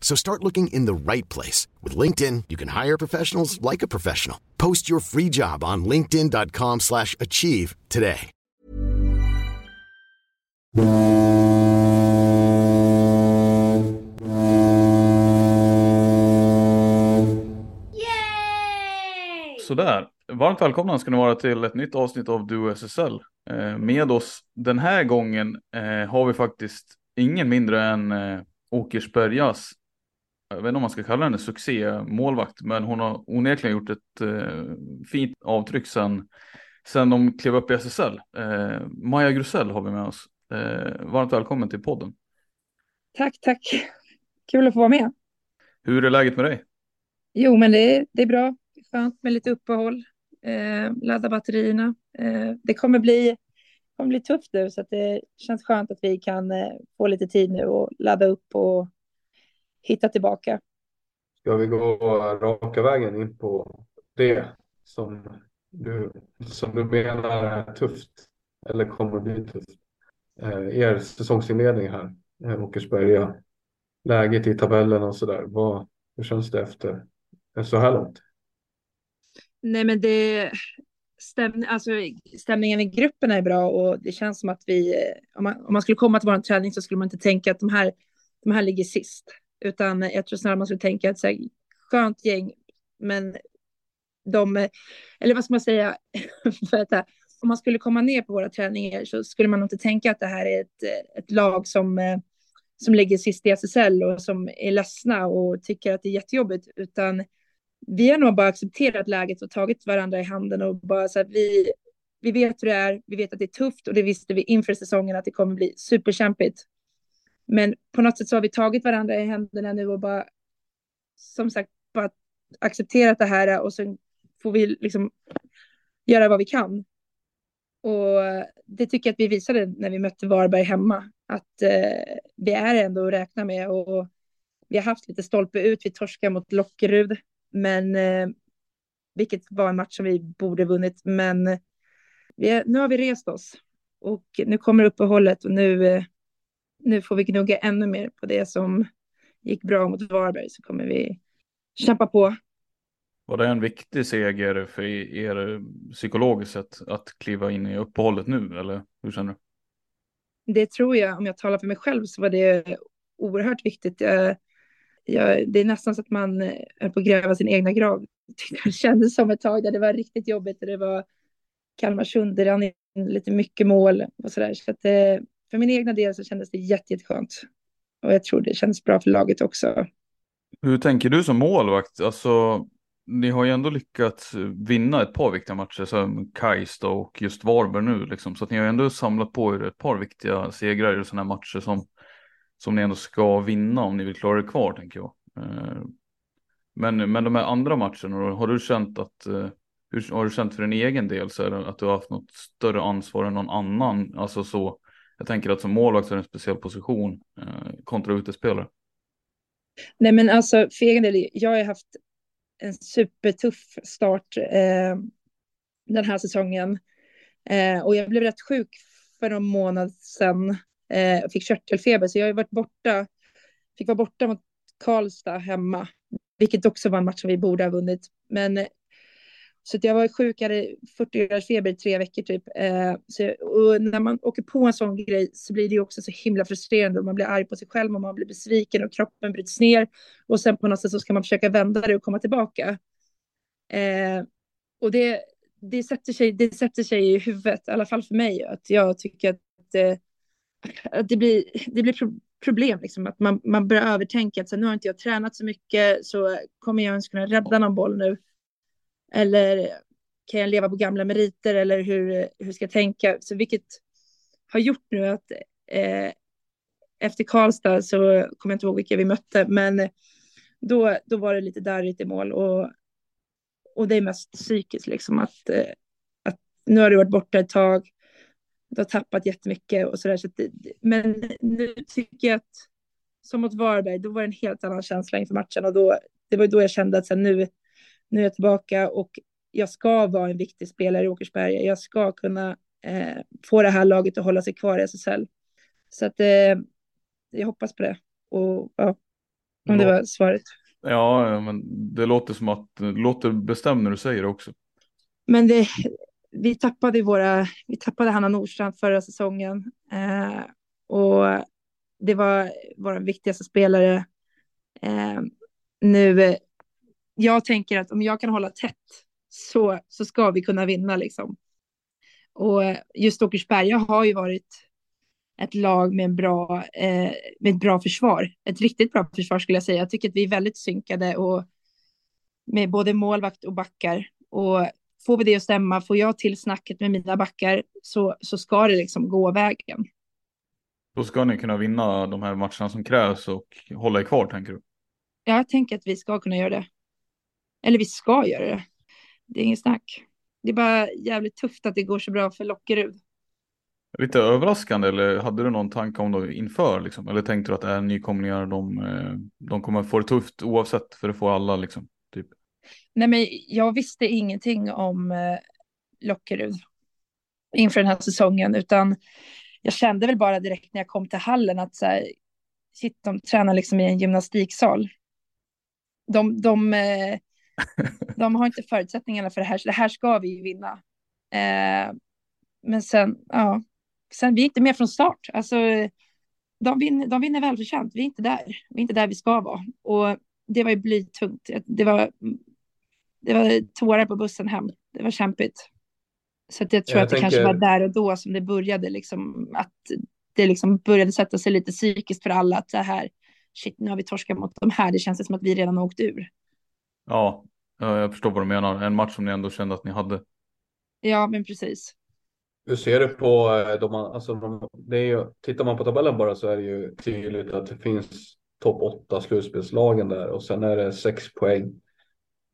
So start looking in the right place. With LinkedIn, you can hire professionals like a professional. Post your free job on linkedin.com slash achieve today. Sådär. Varmt välkomna ska ni vara till ett nytt avsnitt av Duo SSL. Eh, med oss den här gången eh, har vi faktiskt ingen mindre än eh, Åkersbergas, jag vet inte om man ska kalla henne succémålvakt, men hon har onekligen gjort ett eh, fint avtryck sedan, sedan de klev upp i SSL. Eh, Maja Grusell har vi med oss. Eh, varmt välkommen till podden. Tack, tack. Kul att få vara med. Hur är läget med dig? Jo, men det, är, det är bra. Skönt med lite uppehåll. Eh, ladda batterierna. Eh, det kommer bli, kommer bli tufft nu, så det känns skönt att vi kan eh, få lite tid nu och ladda upp och hitta tillbaka. Ska vi gå raka vägen in på det som du, som du menar är tufft eller kommer bli tufft? Eh, er säsongsinledning här, eh, Åkersberga, läget i tabellen och så där. Vad, hur känns det efter så här långt? Nej, men det stäm, alltså, stämningen i gruppen är bra och det känns som att vi, om man, om man skulle komma till vår träning så skulle man inte tänka att de här, de här ligger sist, utan jag tror snarare man skulle tänka att så här, skönt gäng, men de, eller vad ska man säga, för att, om man skulle komma ner på våra träningar så skulle man inte tänka att det här är ett, ett lag som, eh, som ligger sist i SSL och som är ledsna och tycker att det är jättejobbigt, utan vi har nog bara accepterat läget och tagit varandra i handen och bara så här, vi, vi vet hur det är, vi vet att det är tufft och det visste vi inför säsongen att det kommer bli superkämpigt. Men på något sätt så har vi tagit varandra i händerna nu och bara, som sagt, bara accepterat det här och sen får vi liksom göra vad vi kan. Och det tycker jag att vi visade när vi mötte Varberg hemma, att eh, vi är ändå att räkna med och vi har haft lite stolpe ut, vi torskar mot Lockerud men eh, vilket var en match som vi borde vunnit. Men eh, vi, nu har vi rest oss och nu kommer uppehållet och nu, eh, nu får vi gnugga ännu mer på det som gick bra mot Varberg så kommer vi kämpa på. Var det en viktig seger för er psykologiskt sett att kliva in i uppehållet nu eller hur känner du? Det tror jag, om jag talar för mig själv så var det oerhört viktigt. Jag, jag, det är nästan så att man eh, är på att gräva sin egna grav. Det kändes som ett tag där det var riktigt jobbigt och det var Kalmarsund, det rann in lite mycket mål och så där. Så att, eh, för min egna del så kändes det jätteskönt. Och jag tror det kändes bra för laget också. Hur tänker du som målvakt? Alltså, ni har ju ändå lyckats vinna ett par viktiga matcher som Kajsta och just Varberg nu liksom. Så att ni har ändå samlat på er ett par viktiga segrar i sådana här matcher som som ni ändå ska vinna om ni vill klara er kvar tänker jag. Eh, men, men de här andra matcherna, har du känt att eh, hur har du känt för din egen del så är det att du har haft något större ansvar än någon annan? Alltså så, jag tänker att som målvakt så är det en speciell position eh, kontra utespelare. Nej men alltså för egen del, jag har haft en supertuff start eh, den här säsongen. Eh, och jag blev rätt sjuk för någon månad sedan eh, och fick körtelfeber, så jag har varit borta, fick vara borta mot Karlstad hemma, vilket också var en match som vi borde ha vunnit. Men så att jag var sjuk, hade 40 graders feber i tre veckor typ. Eh, så, och när man åker på en sån grej så blir det ju också så himla frustrerande och man blir arg på sig själv och man blir besviken och kroppen bryts ner. Och sen på något sätt så ska man försöka vända det och komma tillbaka. Eh, och det, det, sätter sig, det sätter sig i huvudet, i alla fall för mig, att jag tycker att, eh, att det blir, det blir pro problem, liksom, att man, man börjar övertänka att så, nu har inte jag tränat så mycket så kommer jag ens kunna rädda någon boll nu. Eller kan jag leva på gamla meriter eller hur, hur ska jag tänka? Så vilket har gjort nu att eh, efter Karlstad så kommer jag inte ihåg vilka vi mötte, men då, då var det lite darrigt i mål och, och det är mest psykiskt liksom att, eh, att nu har du varit borta ett tag, du har tappat jättemycket och sådär. Så det, men nu tycker jag att som mot Varberg, då var det en helt annan känsla inför matchen och då, det var då jag kände att så här, nu, nu är jag tillbaka och jag ska vara en viktig spelare i Åkersberga. Jag ska kunna eh, få det här laget att hålla sig kvar i SSL. Så att eh, jag hoppas på det. Och ja, om det var svaret. Ja, men det låter som att det låter bestämd när du säger det också. Men det, vi tappade våra, vi tappade Hanna Nordstrand förra säsongen eh, och det var vår viktigaste spelare. Eh, nu jag tänker att om jag kan hålla tätt så, så ska vi kunna vinna liksom. Och just Åkersberga har ju varit ett lag med, en bra, eh, med ett bra försvar. Ett riktigt bra försvar skulle jag säga. Jag tycker att vi är väldigt synkade och med både målvakt och backar. Och får vi det att stämma, får jag till snacket med mina backar så, så ska det liksom gå vägen. Då ska ni kunna vinna de här matcherna som krävs och hålla er kvar tänker du? Jag tänker att vi ska kunna göra det. Eller vi ska göra det. Det är inget snack. Det är bara jävligt tufft att det går så bra för Lockerud. Lite överraskande eller hade du någon tanke om det inför liksom? Eller tänkte du att är nykomlingar, de, eh, de kommer få det tufft oavsett för det får alla liksom? Typ. Nej men jag visste ingenting om eh, Lockerud inför den här säsongen utan jag kände väl bara direkt när jag kom till hallen att så här, shit, de tränar liksom i en gymnastiksal. De, de, eh, de har inte förutsättningarna för det här, så det här ska vi vinna. Eh, men sen, ja, sen vi är inte med från start. Alltså, de vinner, de vinner välförtjänt. Vi är inte där. Vi är inte där vi ska vara. Och det var ju blytungt. Det var, det var tårar på bussen hem. Det var kämpigt. Så att jag tror jag att det tänker... kanske var där och då som det började, liksom, att det liksom började sätta sig lite psykiskt för alla. Att så här, shit, nu har vi torskat mot de här. Det känns som att vi redan har åkt ur. Ja, jag förstår vad du menar. En match som ni ändå kände att ni hade. Ja, men precis. Hur ser du på eh, de, alltså de, det är ju, tittar man på tabellen bara så är det ju tydligt att det finns topp åtta slutspelslagen där och sen är det sex poäng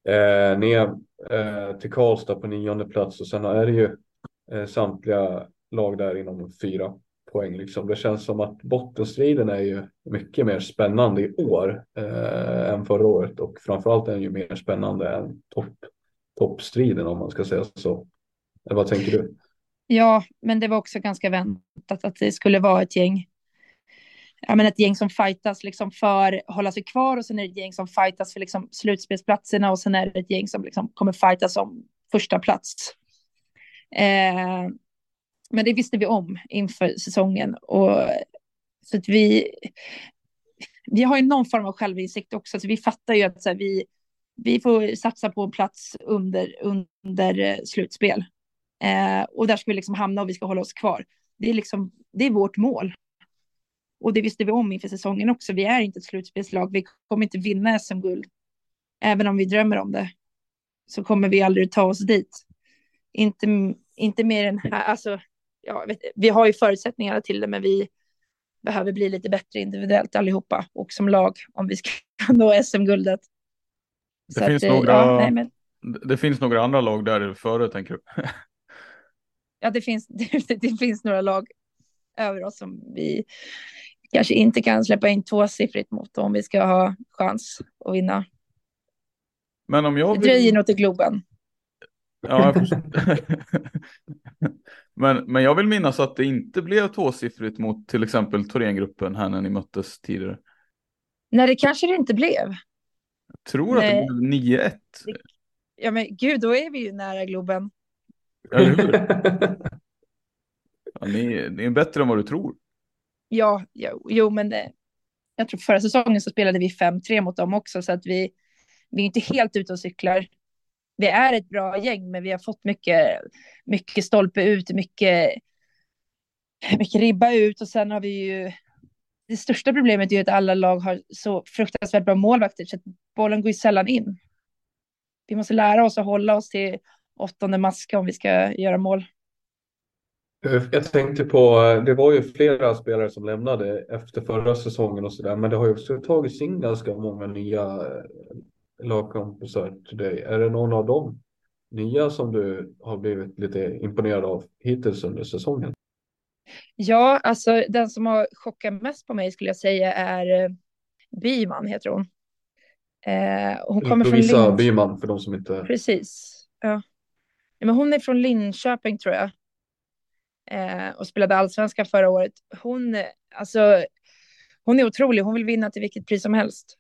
eh, ner eh, till Karlstad på nionde plats och sen är det ju eh, samtliga lag där inom fyra poäng. Liksom. Det känns som att bottenstriden är ju mycket mer spännande i år eh, än förra året och framförallt är den ju mer spännande än topp, toppstriden om man ska säga så. Eh, vad tänker du? Ja, men det var också ganska väntat att det skulle vara ett gäng. Ja, men ett gäng som fightas liksom för att hålla sig kvar och sen är det ett gäng som fightas för liksom slutspelsplatserna och sen är det ett gäng som liksom kommer fightas om första plats. Eh, men det visste vi om inför säsongen och så att vi. Vi har ju någon form av självinsikt också, så vi fattar ju att så här, vi. Vi får satsa på en plats under under eh, slutspel Eh, och där ska vi liksom hamna och vi ska hålla oss kvar. Det är, liksom, det är vårt mål. Och det visste vi om inför säsongen också. Vi är inte ett slutspelslag. Vi kommer inte vinna SM-guld. Även om vi drömmer om det så kommer vi aldrig ta oss dit. Inte, inte mer än här. Alltså, ja, vet, vi har ju förutsättningarna till det, men vi behöver bli lite bättre individuellt allihopa och som lag om vi ska nå SM-guldet. Det, finns att, några, ja, nej, men... det finns några andra lag där före, tänker du? ja, det finns, det, det, finns några lag över oss som vi kanske inte kan släppa in tvåsiffrigt mot om vi ska ha chans att vinna. Men om jag Det vill... dröjer nog till Globen. Ja, jag. men, men jag vill minnas att det inte blev tvåsiffrigt mot till exempel Thorengruppen här när ni möttes tidigare. Nej, det kanske det inte blev. Jag tror Nej. att det blev 9-1. Ja, men gud, då är vi ju nära Globen. Eller hur? Ja, ni, ni är bättre än vad du tror. Ja, jo, jo men det, jag tror förra säsongen så spelade vi 5-3 mot dem också, så att vi, vi är inte helt ute och cyklar. Vi är ett bra gäng, men vi har fått mycket, mycket stolpe ut, mycket, mycket ribba ut och sen har vi ju det största problemet är ju att alla lag har så fruktansvärt bra målvakter så att bollen går ju sällan in. Vi måste lära oss att hålla oss till åttonde maska om vi ska göra mål. Eh, jag tänkte på, eh, det var ju flera spelare som lämnade efter förra säsongen och sådär, men det har ju också tagits in ganska många nya eh, lagkompisar till dig. Är det någon av dem nya som du har blivit lite imponerad av hittills under säsongen? Ja, alltså den som har chockat mest på mig skulle jag säga är eh, Byman, heter hon. Eh, hon kommer från Lovisa Linköping. Byman för de som inte... Precis. Ja. Ja, Men hon är från Linköping tror jag. Eh, och spelade allsvenskan förra året. Hon, eh, alltså, hon är otrolig. Hon vill vinna till vilket pris som helst.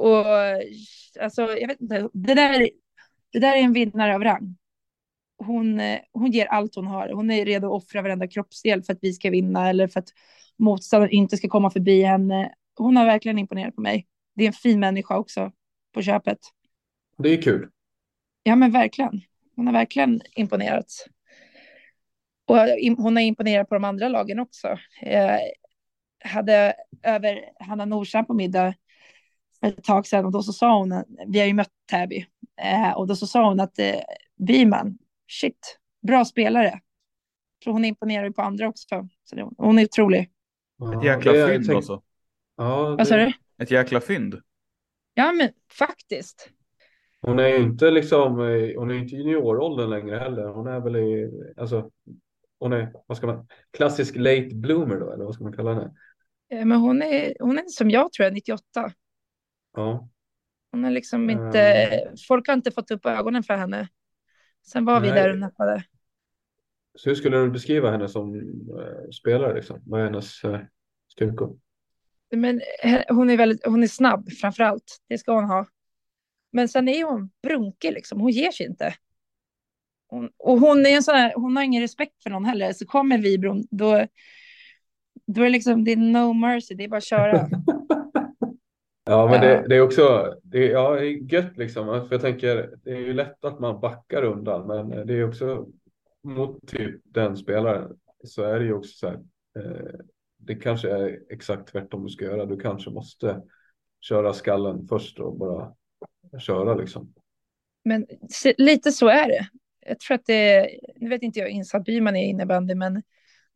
Och alltså, jag vet inte. Det där, det där är en vinnare av rang. Hon, eh, hon ger allt hon har. Hon är redo att offra varenda kroppsdel för att vi ska vinna eller för att motståndaren inte ska komma förbi henne. Hon har verkligen imponerat på mig. Det är en fin människa också på köpet. Det är kul. Ja, men verkligen. Hon har verkligen imponerat. Och hon har imponerat på de andra lagen också. Jag hade över Hanna Nordström på middag ett tag sedan och då så sa hon, vi har ju mött Täby, eh, och då så sa hon att eh, Byman, shit, bra spelare. Så hon imponerar ju på andra också. Så det, hon är otrolig. Ett jäkla fynd tänk- alltså. Ja, Vad sa du? Ett jäkla fynd. Ja, men faktiskt. Hon är ju inte liksom, eh, hon är inte i junioråldern längre heller. Hon är väl i, alltså, hon är, vad ska man, klassisk late bloomer då, eller vad ska man kalla henne? Eh, Men hon är, hon är som jag tror jag, 98. Ja, Hon är liksom Mm. inte, folk har inte fått upp ögonen för henne. Sen var vi Nej. där och nappade. så hur skulle du beskriva henne som eh, spelare liksom? Vad är hennes eh, styrkor? Men eh, hon är väldigt, hon är snabb framför allt. Det ska hon ha. Men sen är hon brunkig liksom. Hon ger sig inte. Hon, och hon är en sån här, hon har ingen respekt för någon heller. Så kommer vi bron, då, då är det liksom, det är no mercy. Det är bara att köra. Ja, men det, det är också, det är, ja, det är gött liksom. För jag tänker, det är ju lätt att man backar undan, men det är också mot typ den spelaren så är det ju också så här. Eh, det kanske är exakt tvärtom du ska göra. Du kanske måste köra skallen först och bara köra liksom. Men lite så är det. Jag tror att det, nu vet inte jag insatt Byman är i innebandy, men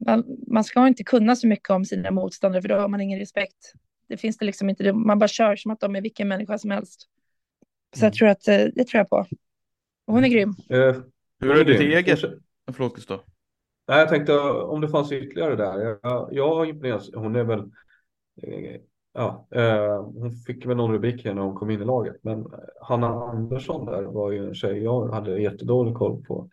man, man ska inte kunna så mycket om sina motståndare, för då har man ingen respekt. Det finns det liksom inte, man bara kör som att de är vilken människa som helst. Så jag tror att, eh, det tror jag på. Och hon är grym. Eh, Hur är ditt eget? Förlåt Gustav. Nej, jag tänkte om det fanns ytterligare där. Jag, jag har imponerats. Hon är väl, eh, ja, eh, hon fick väl någon rubrik här när hon kom in i laget. Men Hanna Andersson där var ju en tjej jag hade jättedålig koll på.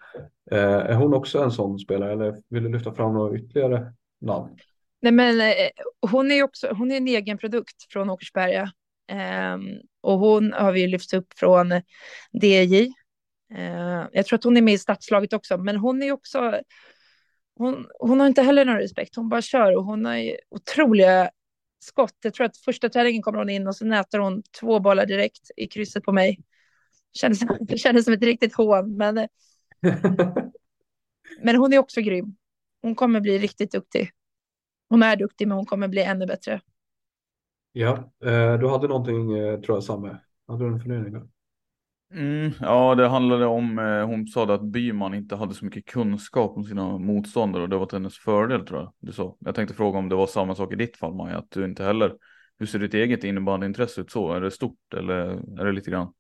Eh, är hon också en sån spelare eller vill du lyfta fram några ytterligare namn? Nej, men eh, hon är också, hon är en egen produkt från Åkersberga. Ehm, och hon har vi lyft upp från DJ. Eh, jag tror att hon är med i stadslaget också, men hon är också, hon, hon har inte heller någon respekt, hon bara kör och hon har ju otroliga skott. Jag tror att första träningen kommer hon in och så nätar hon två bollar direkt i krysset på mig. Kändes, det kändes som ett riktigt hån, men, eh, men hon är också grym. Hon kommer bli riktigt duktig. Hon är duktig, men hon kommer bli ännu bättre. ja, eh, du hade någonting eh, tror jag Samme. Hade du en fundering där? Mm, ja, det handlade om, eh, hon sa att Byman inte hade så mycket kunskap om sina motståndare och det var till hennes fördel tror jag. Du sa. Jag tänkte fråga om det var samma sak i ditt fall Maja, att du inte heller, hur ser ditt eget innebandyintresse ut så? Är det stort eller är det lite grann?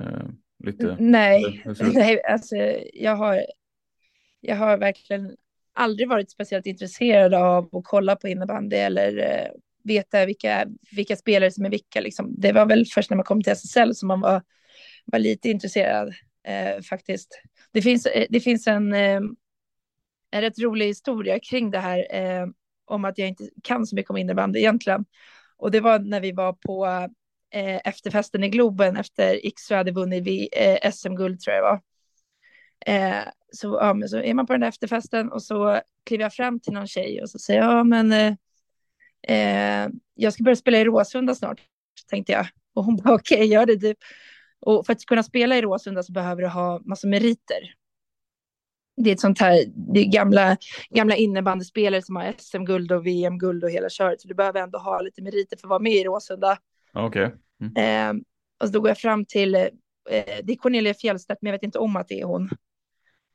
Eh, lite, Nej, nej alltså, jag, har, jag har verkligen aldrig varit speciellt intresserad av att kolla på innebandy eller eh, veta vilka, vilka spelare som är vilka. Liksom. Det var väl först när man kom till SSL som man var var lite intresserad eh, faktiskt. Det finns, eh, det finns en, eh, en rätt rolig historia kring det här eh, om att jag inte kan så mycket om innebandy egentligen. Och det var när vi var på eh, efterfesten i Globen efter Iksu hade vunnit eh, SM-guld tror jag det var. Eh, så, ja, men så är man på den där efterfesten och så kliver jag fram till någon tjej och så säger jag, ja men eh, eh jag ska börja spela i Råsunda snart, tänkte jag. Och hon bara, okej, okay, gör det typ. Och för att kunna spela i Råsunda så behöver du ha massa meriter. Det är ett sånt här, det är gamla, gamla innebandyspelare som har SM-guld och VM-guld och hela köret. Så du behöver ändå ha lite meriter för att vara med i Råsunda. Okej. Okay. Mm. Eh, och så då går jag fram till, eh, det är Cornelia Fjellstedt, men jag vet inte om att det är hon.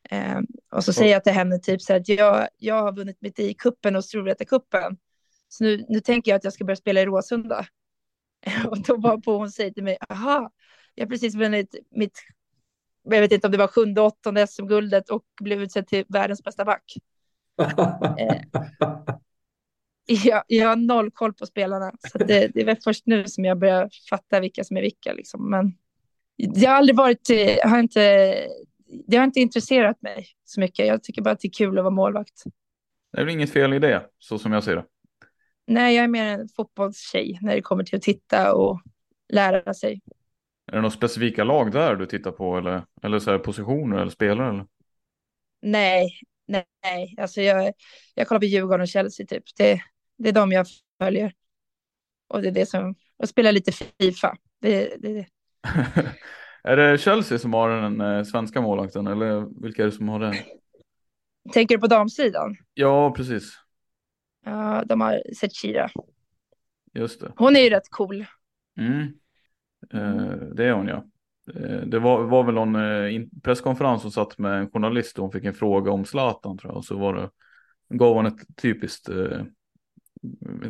Eh, och så säger jag till henne typ så att jag, jag har vunnit mitt i kuppen och Storvreta-kuppen. Så nu, nu tänker jag att jag ska börja spela i Råsunda. och då var på hon säger till mig, aha, jag har precis vunnit mitt, jag vet inte om det var sjunde, åttonde SM-guldet och blev utsedd till världens bästa back. eh, jag, jag har noll koll på spelarna, så det, det är väl först nu som jag börjar fatta vilka som är vilka. Liksom. Men jag har aldrig varit, har inte, det har inte intresserat mig så mycket. Jag tycker bara att det är kul att vara målvakt. Det är väl inget fel i det, så som jag ser det. Nej, jag är mer en fotbollstjej när det kommer till att titta och lära sig. Är det några specifika lag där du tittar på eller, eller så positioner eller spelare? Eller? Nej, nej, alltså jag, jag kollar på Djurgården och Chelsea typ. Det, det är de jag följer. Och det är det som, och spelar lite Fifa. Det, det. är det Chelsea som har den eh, svenska målvakten eller vilka är det som har den? Tänker du på damsidan? Ja, precis. Ja, de har Zecira. Just det. Hon är ju rätt cool. Mm. Eh, det är hon ja. Eh, det var, var väl någon presskonferens som satt med en journalist och hon fick en fråga om Zlatan tror jag. Och så var det, gav hon ett typiskt eh,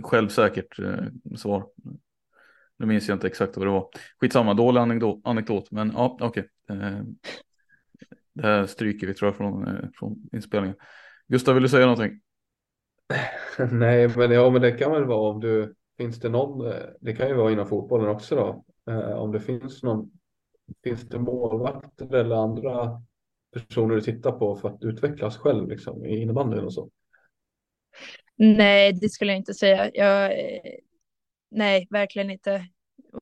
självsäkert eh, svar. Nu minns jag inte exakt vad det var. Skitsamma, dålig anekdot, anekdot men ja, okej. Okay. Eh, det här stryker vi tror jag från, eh, från inspelningen. Gustav, vill du säga någonting? Nej, men ja, men det kan väl vara om du finns det någon. Det kan ju vara inom fotbollen också då. om det finns någon. Finns det målvakter eller andra personer du tittar på för att utvecklas själv liksom i innebandyn och så? Nej, det skulle jag inte säga. Jag, nej, verkligen inte.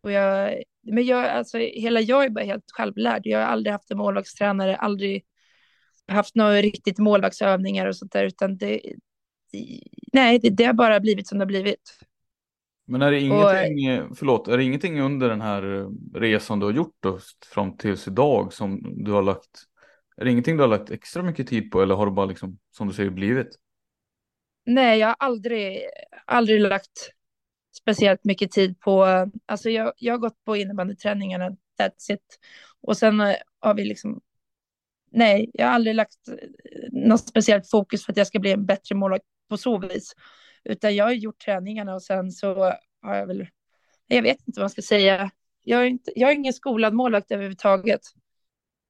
Och jag, men jag, alltså, hela jag är bara helt självlärd. Jag har aldrig haft en målvaktstränare, aldrig haft några riktigt målvaktsövningar och sånt där, utan det, nej, det, det har bara blivit som det har blivit. Men är det ingenting, och, förlåt, är det ingenting under den här resan du har gjort då, fram tills idag som du har lagt, är det ingenting du har lagt extra mycket tid på eller har du bara liksom, som du säger, blivit? Nej, jag har aldrig, aldrig lagt speciellt mycket tid på, alltså jag, jag har gått på innebandyträningarna, that's it. Och sen eh, har vi liksom, nej, jag har aldrig lagt eh, något speciellt fokus för att jag ska bli en bättre målvakt på så vis. Utan jag har gjort träningarna och sen så har jag väl, jag vet inte vad man ska säga. Jag är, inte, jag är ingen skolad målvakt överhuvudtaget.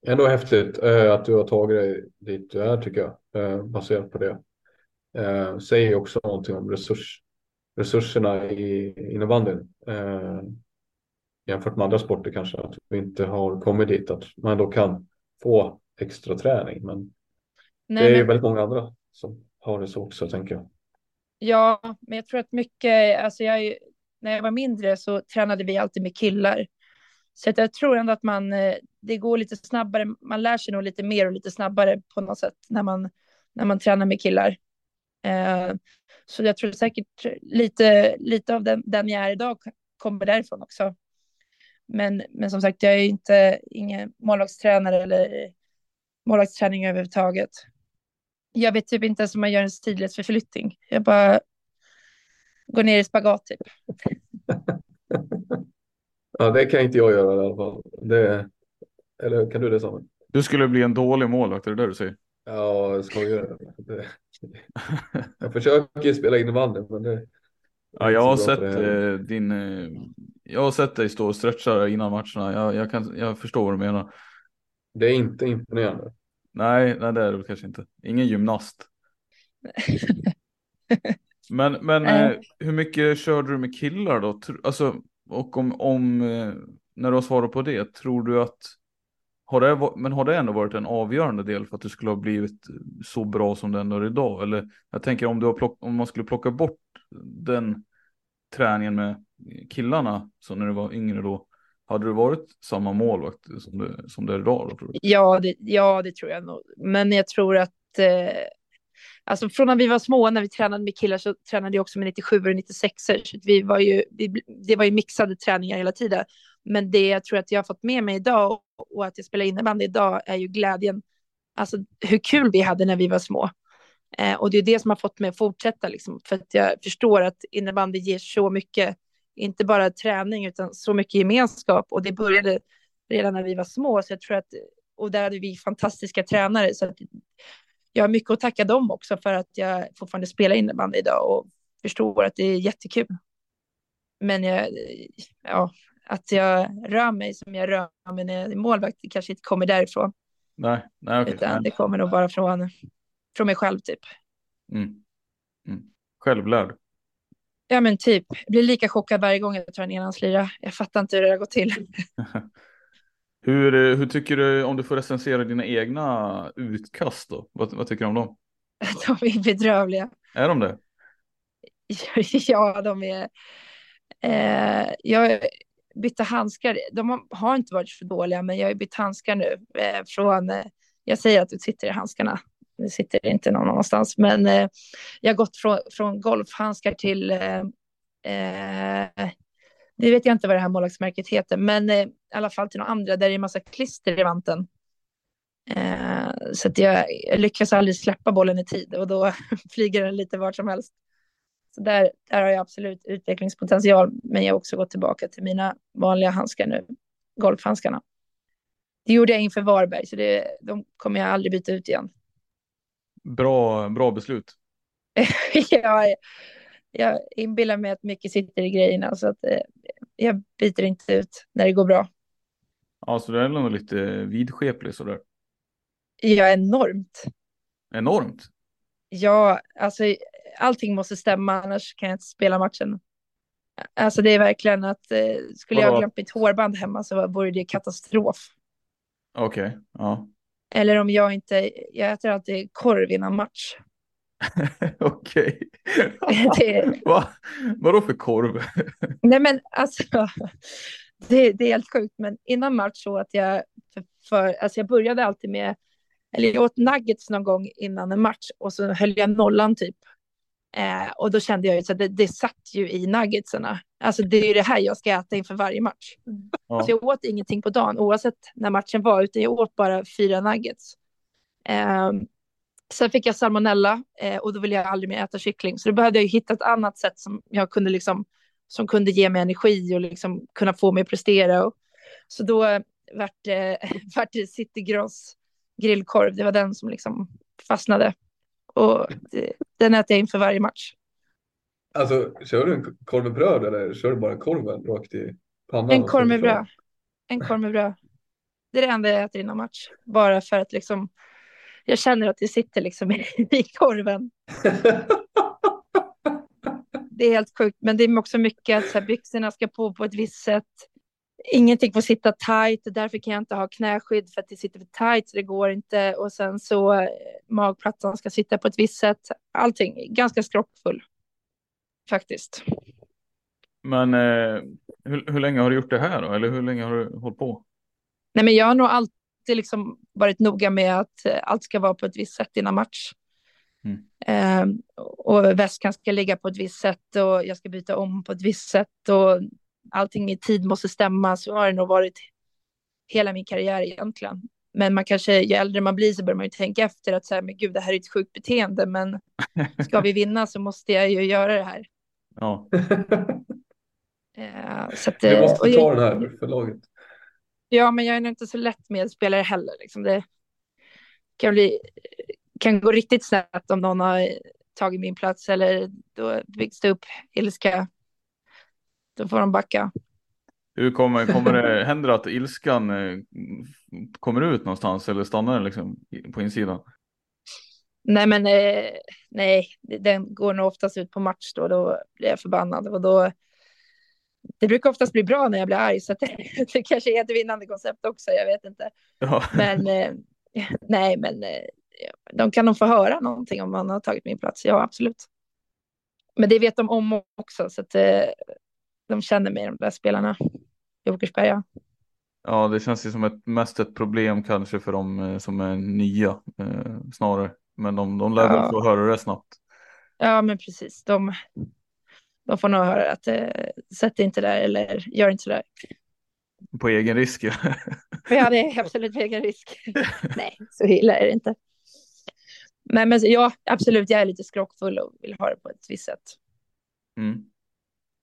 Ändå häftigt eh, att du har tagit dig dit du är tycker jag, eh, baserat på det. Eh, säger också någonting om resurs, resurserna i innebandyn. Eh, jämfört med andra sporter kanske, att vi inte har kommit dit, att man då kan få extra träning. Men Nej, det är men... ju väldigt många andra som har det så också, tänker jag. Ja, men jag tror att mycket, alltså jag, när jag var mindre så tränade vi alltid med killar. Så att jag tror ändå att man, eh, det går lite snabbare, man lär sig nog lite mer och lite snabbare på något sätt när man, när man tränar med killar. Eh, så jag tror säkert lite, lite av den, den jag är idag kommer därifrån också. Men, men som sagt, jag är inte ingen målvaktstränare eller målvaktsträning överhuvudtaget. Jag vet typ inte ens om man gör en sidledsförflyttning. Jag bara går ner i spagat typ. ja, det kan inte jag göra i alla fall. Det, eller kan du det Samuel? Du skulle bli en dålig målvakt, är det det du säger? Ja, jag skojar. Jag försöker spela innebandy, men det. Ja, jag har sett eh, din. Eh, jag har sett dig stå och stretcha innan matcherna. Jag, jag, kan, jag förstår vad du menar. Det är inte imponerande. Nej, nej det är det kanske inte. Ingen gymnast. men men eh, hur mycket körde du med killar då? Alltså, och om, om eh, när du har svarat på det, tror du att har det, men har det ändå varit en avgörande del för att du skulle ha blivit så bra som det ändå är idag? Eller jag tänker om, du har plock, om man skulle plocka bort den träningen med killarna, så när du var yngre då, hade du varit samma målvakt som du, som det är idag? Då, ja, det, ja, det tror jag nog. Men jag tror att eh, alltså från när vi var små, när vi tränade med killar så tränade jag också med 97 och 96 så vi var ju, vi, det var ju mixade träningar hela tiden. Men det jag tror att jag har fått med mig idag och att jag spelar innebandy idag är ju glädjen, alltså hur kul vi hade när vi var små. Eh, och det är det som har fått mig att fortsätta, liksom, för att jag förstår att innebandy ger så mycket, inte bara träning, utan så mycket gemenskap. Och det började redan när vi var små, så jag tror att, och där hade vi fantastiska tränare, så att jag har mycket att tacka dem också för att jag fortfarande spelar innebandy idag och förstår att det är jättekul. Men jag, ja, att jag rör mig som jag rör mig när jag är målvakt, det kanske inte kommer därifrån. Nej, nej, okay, Utan det kommer nog bara från, från mig själv typ. Mm. Mm. Självlärd. Ja men typ, jag blir lika chockad varje gång jag tar en enhandslira. Jag fattar inte hur det har gått till. hur, eh, hur tycker du om du får recensera dina egna utkast då? Vad, vad tycker du om dem? De är bedrövliga. Är de det? ja, de är... Eh, jag bytte handskar. De har inte varit så dåliga, men jag har bytt handskar nu. Eh, från, eh, jag säger att du sitter i handskarna. Det sitter inte någon annanstans, men eh, jag har gått från, från golfhandskar till det vet jag inte vad det här målvaktsmärket heter, men eh, i alla fall till några andra där det är massa klister i vanten. Eh, så att jag, jag, lyckas aldrig släppa bollen i tid och då flyger den lite vart som helst. Så där, där har jag absolut utvecklingspotential, men jag har också gått tillbaka till mina vanliga handskar nu, golfhandskarna. Det gjorde jag inför Varberg, så det, de kommer jag aldrig byta ut igen. Bra, bra beslut. jag, jag inbillar mig att mycket sitter i grejerna, så att eh, jag byter inte ut när det går bra. Ja, så det är nog lite vidskeplig sådär. Ja, enormt. Enormt? Ja, alltså allting måste stämma, annars kan jag inte spela matchen. Alltså det är verkligen att eh, skulle Vadå? jag glömt mitt hårband hemma så vore det katastrof. Okej, okay. ja. Eller om jag inte, jag äter alltid korv innan match. Okej. det... Va? Vadå för korv? Nej men alltså, det, det, är helt sjukt, men innan match så att jag, för, för, alltså jag började alltid med, eller jag åt nuggets någon gång innan en match och så höll jag nollan typ. Eh, och då kände jag ju att det, det satt ju i nuggetsarna. Alltså det är ju det här jag ska äta inför varje match. Ja. Så jag åt ingenting på dagen oavsett när matchen var, utan jag åt bara fyra nuggets. Eh, sen fick jag salmonella eh, och då ville jag aldrig mer äta kyckling. Så då behövde jag hitta ett annat sätt som jag kunde liksom, som kunde ge mig energi och liksom kunna få mig att prestera. Och, så då vart det, vart det City Gross grillkorv. Det var den som liksom fastnade. Och det, den äter jag inför varje match. Alltså, kör du en korv med bröd eller kör du bara korven rakt i pannan? En korv med bröd. En korv med bröd. Det är det enda jag äter innan match. Bara för att liksom, jag känner att det sitter liksom i, i korven. det är helt sjukt, men det är också mycket att så här, byxorna ska på på ett visst sätt ingenting får sitta tight, därför kan jag inte ha knäskydd för att det sitter för tight så det går inte. Och sen så eh, magplattan ska sitta på ett visst sätt. Allting ganska skrockfull faktiskt. Men eh, hur, hur länge har du gjort det här då? Eller hur länge har du hållit på? Nej, men jag har nog alltid liksom varit noga med att eh, allt ska vara på ett visst sätt innan match. Mm. Eh, och väskan ska ligga på ett visst sätt och jag ska byta om på ett visst sätt och allting i tid måste stämma. Så har det nog varit hela min karriär egentligen. Men man kanske, ju äldre man blir så börjar man ju tänka efter att så här, men gud, det här är ett sjukt beteende, men ska vi vinna så måste jag ju göra det här. Ja. uh, så att, du måste ta jag, den här för laget. Ja, men jag är nog inte så lätt medspelare heller. Liksom. Det kan, bli, kan gå riktigt snett om någon har tagit min plats eller då byggs det upp ilska då får de backa. Hur kommer, kommer det, händer det att ilskan eh, kommer ut någonstans eller stannar den liksom på insidan? Nej, men eh, nej, den går nog oftast ut på match då. Då blir jag förbannad och då det brukar oftast bli bra när jag blir arg, så det, det kanske är ett vinnande koncept också, jag vet inte. Ja. Men eh, nej, men eh, de kan nog få höra någonting om man har tagit min plats, ja absolut. Men det vet de om också, så att eh, de känner mig, de där spelarna i Åkersberga. ja, det känns ju som ett, mest ett problem kanske för de som är nya snarare. Men de, de lär väl Ja. få höra det snabbt. Ja, men precis. De, de får nog höra att eh, sätt inte där eller gör inte så där. På egen risk. ja. Ja, det är absolut egen risk. Nej, så illa är det inte. Men, men ja, absolut, jag är lite skrockfull och vill ha det på ett visst sätt. Mm.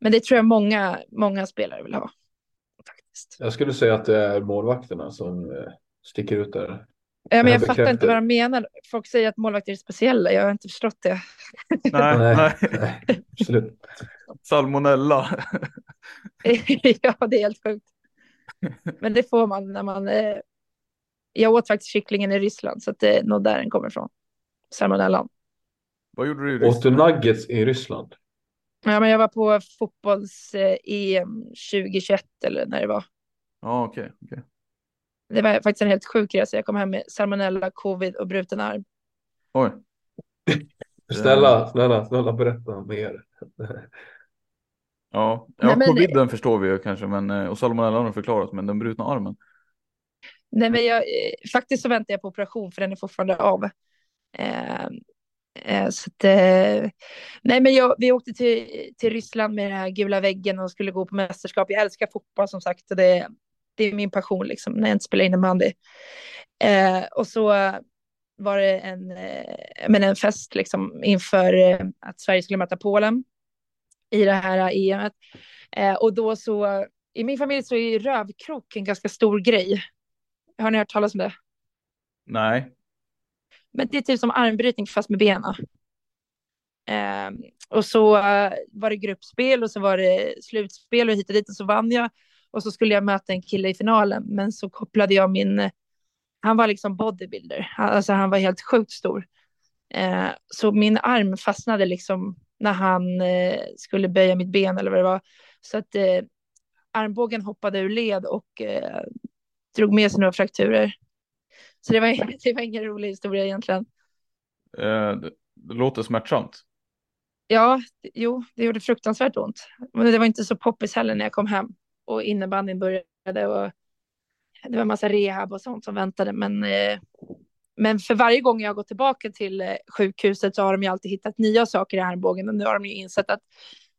Men det tror jag många, många spelare vill ha. Faktiskt. Jag skulle säga att det är målvakterna som eh, sticker ut där. Ja, men jag här fattar inte vad de menar. Folk säger att målvakter är speciella. Jag har inte förstått det. Nej, nej. nej, absolut. Salmonella. ja, det är helt sjukt. Men det får man när man... Eh... Jag åt faktiskt kycklingen i Ryssland, så att det är nog där den kommer ifrån. Salmonellan. Vad gjorde du i Åt du Ryssland? nuggets i Ryssland? Ja, men jag var på fotbolls-EM 2021 eller när det var. Ja, okej. okej. Det var faktiskt en helt sjuk resa. Jag kom hem med salmonella, covid och bruten arm. Oj. Snälla, snälla, snälla berätta mer. Ja, ja Nej, men- coviden förstår vi ju kanske, men eh, och salmonella har de förklarat, men den brutna armen. Nej, men jag, eh, faktiskt så väntar jag på operation för den är fortfarande av. Eh, eh, så att, eh, nej, men jag, vi åkte till, till Ryssland med den här gula väggen och skulle gå på mästerskap. Jag älskar fotboll som sagt och det, det är min passion liksom när jag inte spelar innebandy. Eh, och så var det en, eh, men en fest liksom inför eh, att Sverige skulle möta Polen i det här EMet. Eh, och då så, i min familj så är rövkrok en ganska stor grej. Har ni hört talas om det? Nej. Men det är typ som armbrytning fast med benen. Eh, och så eh, var det gruppspel och så var det slutspel och hit och dit och så vann jag. Och så skulle jag möta en kille i finalen, men så kopplade jag min... Han var liksom bodybuilder, alltså han var helt sjukt stor. Eh, så min arm fastnade liksom när han eh, skulle böja mitt ben eller vad det var. Så att eh, armbågen hoppade ur led och eh, drog med sig några frakturer. Så det var, det var ingen rolig historia egentligen. Eh, det, det låter smärtsamt. Ja, jo, det gjorde fruktansvärt ont. Men det var inte så poppis heller när jag kom hem och innebandyn började och det var en massa rehab och sånt som väntade. Men, eh, men för varje gång jag har gått tillbaka till eh, sjukhuset så har de ju alltid hittat nya saker i armbågen och nu har de ju insett att,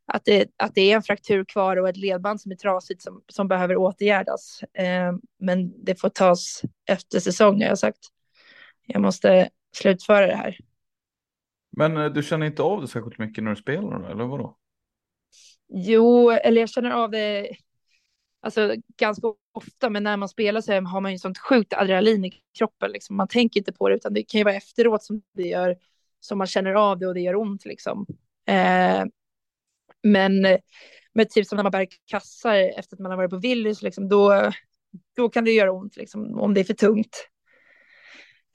att, det, att det är en fraktur kvar och ett ledband som är trasigt som, som behöver åtgärdas. Eh, men det får tas efter säsong har jag sagt. Jag måste slutföra det här. Men du känner inte av det särskilt mycket när du spelar eller vadå? Jo, eller jag känner av det alltså, ganska ofta, men när man spelar så har man ju sånt sjukt adrenalin i kroppen. Liksom. Man tänker inte på det, utan det kan ju vara efteråt som det gör, som man känner av det och det gör ont. Liksom. Eh, men med typ som när man bär kassar efter att man har varit på Willys, liksom, då, då kan det göra ont liksom, om det är för tungt.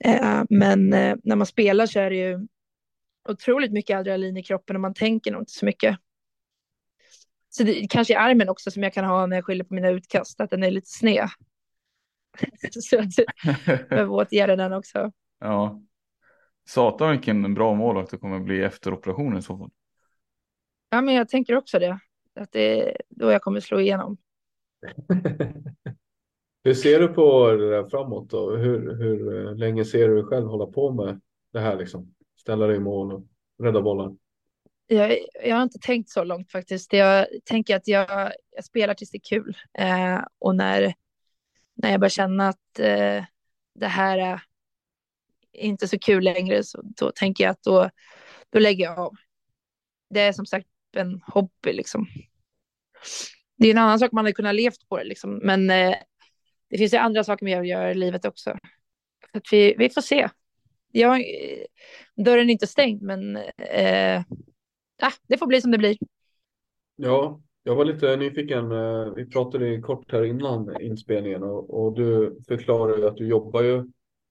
Eh, men eh, när man spelar så är det ju otroligt mycket adrenalin i kroppen och man tänker nog inte så mycket. Så det kanske är armen också som jag kan ha när jag skyller på mina utkast, att den är lite sned. så att jag åtgärda den också. ja. Satan vilken bra målvakt det kommer bli efter operationen i så fall. Ja, men jag tänker också det. Att det är då jag kommer slå igenom. Hur ser du på det där framåt då? Hur, hur eh, länge ser du dig själv hålla på med det här liksom? Ställa dig i mål och rädda bollar. Jag, jag har inte tänkt så långt faktiskt. Jag tänker att jag, jag spelar tills det är kul. Eh, och när, när jag börjar känna att eh, det här är inte så kul längre, så då tänker jag att då, då lägger jag av. Det är som sagt en hobby liksom. Det är en annan sak man hade kunnat levt på det liksom, men eh, det finns ju andra saker man gör i livet också. Så att vi, vi får se. Jag, dörren är inte stängd, men eh, ah, det får bli som det blir. Ja, jag var lite nyfiken. eh, Vi pratade kort här innan inspelningen och, och du förklarade att du jobbar ju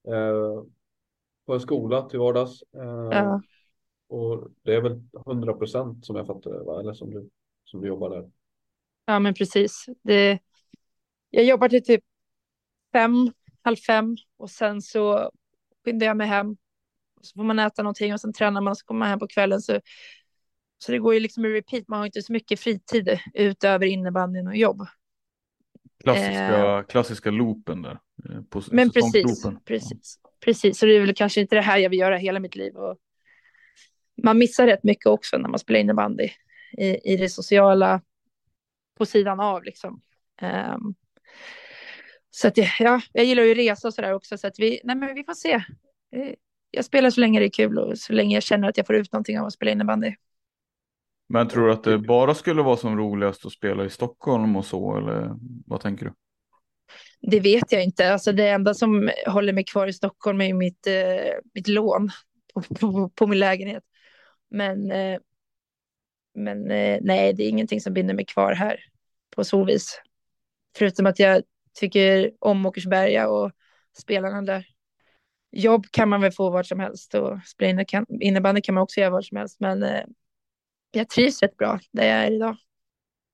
eh, på en skola till vardags. Eh, Ja. Och det är väl 100 procent som jag fattar det, va? Eller som du, som du jobbar där. Ja, men precis. Det, jag jobbar till typ fem, halv fem och sen så skyndar jag mig hem. Så får man äta någonting och sen tränar man och så kommer man hem på kvällen. Så, så det går ju liksom i repeat. Man har inte så mycket fritid utöver innebandyn och jobb. Klassiska, eh, klassiska loopen där. Eh, på men precis, precis, precis. Så det är väl kanske inte det här jag vill göra hela mitt liv. Och man missar rätt mycket också när man spelar innebandy i, i det sociala på sidan av liksom. Um, så att ja, jag gillar ju resa och så där också så att vi, nej men vi får se. Eh, jag spelar så länge det är kul och så länge jag känner att jag får ut någonting av att spela innebandy. Men tror du att det bara skulle vara som roligast att spela i Stockholm och så eller vad tänker du? Det vet jag inte. Alltså det enda som håller mig kvar i Stockholm är mitt, eh, mitt lån på, på, på, min lägenhet. Men, eh, men eh, nej, det är ingenting som binder mig kvar här på så vis. Förutom att jag tycker om Åkersberga och spelarna där. Jobb kan man väl få vart som helst och spela innebandy kan man också göra vart som helst. Men eh, jag trivs rätt bra där jag är idag.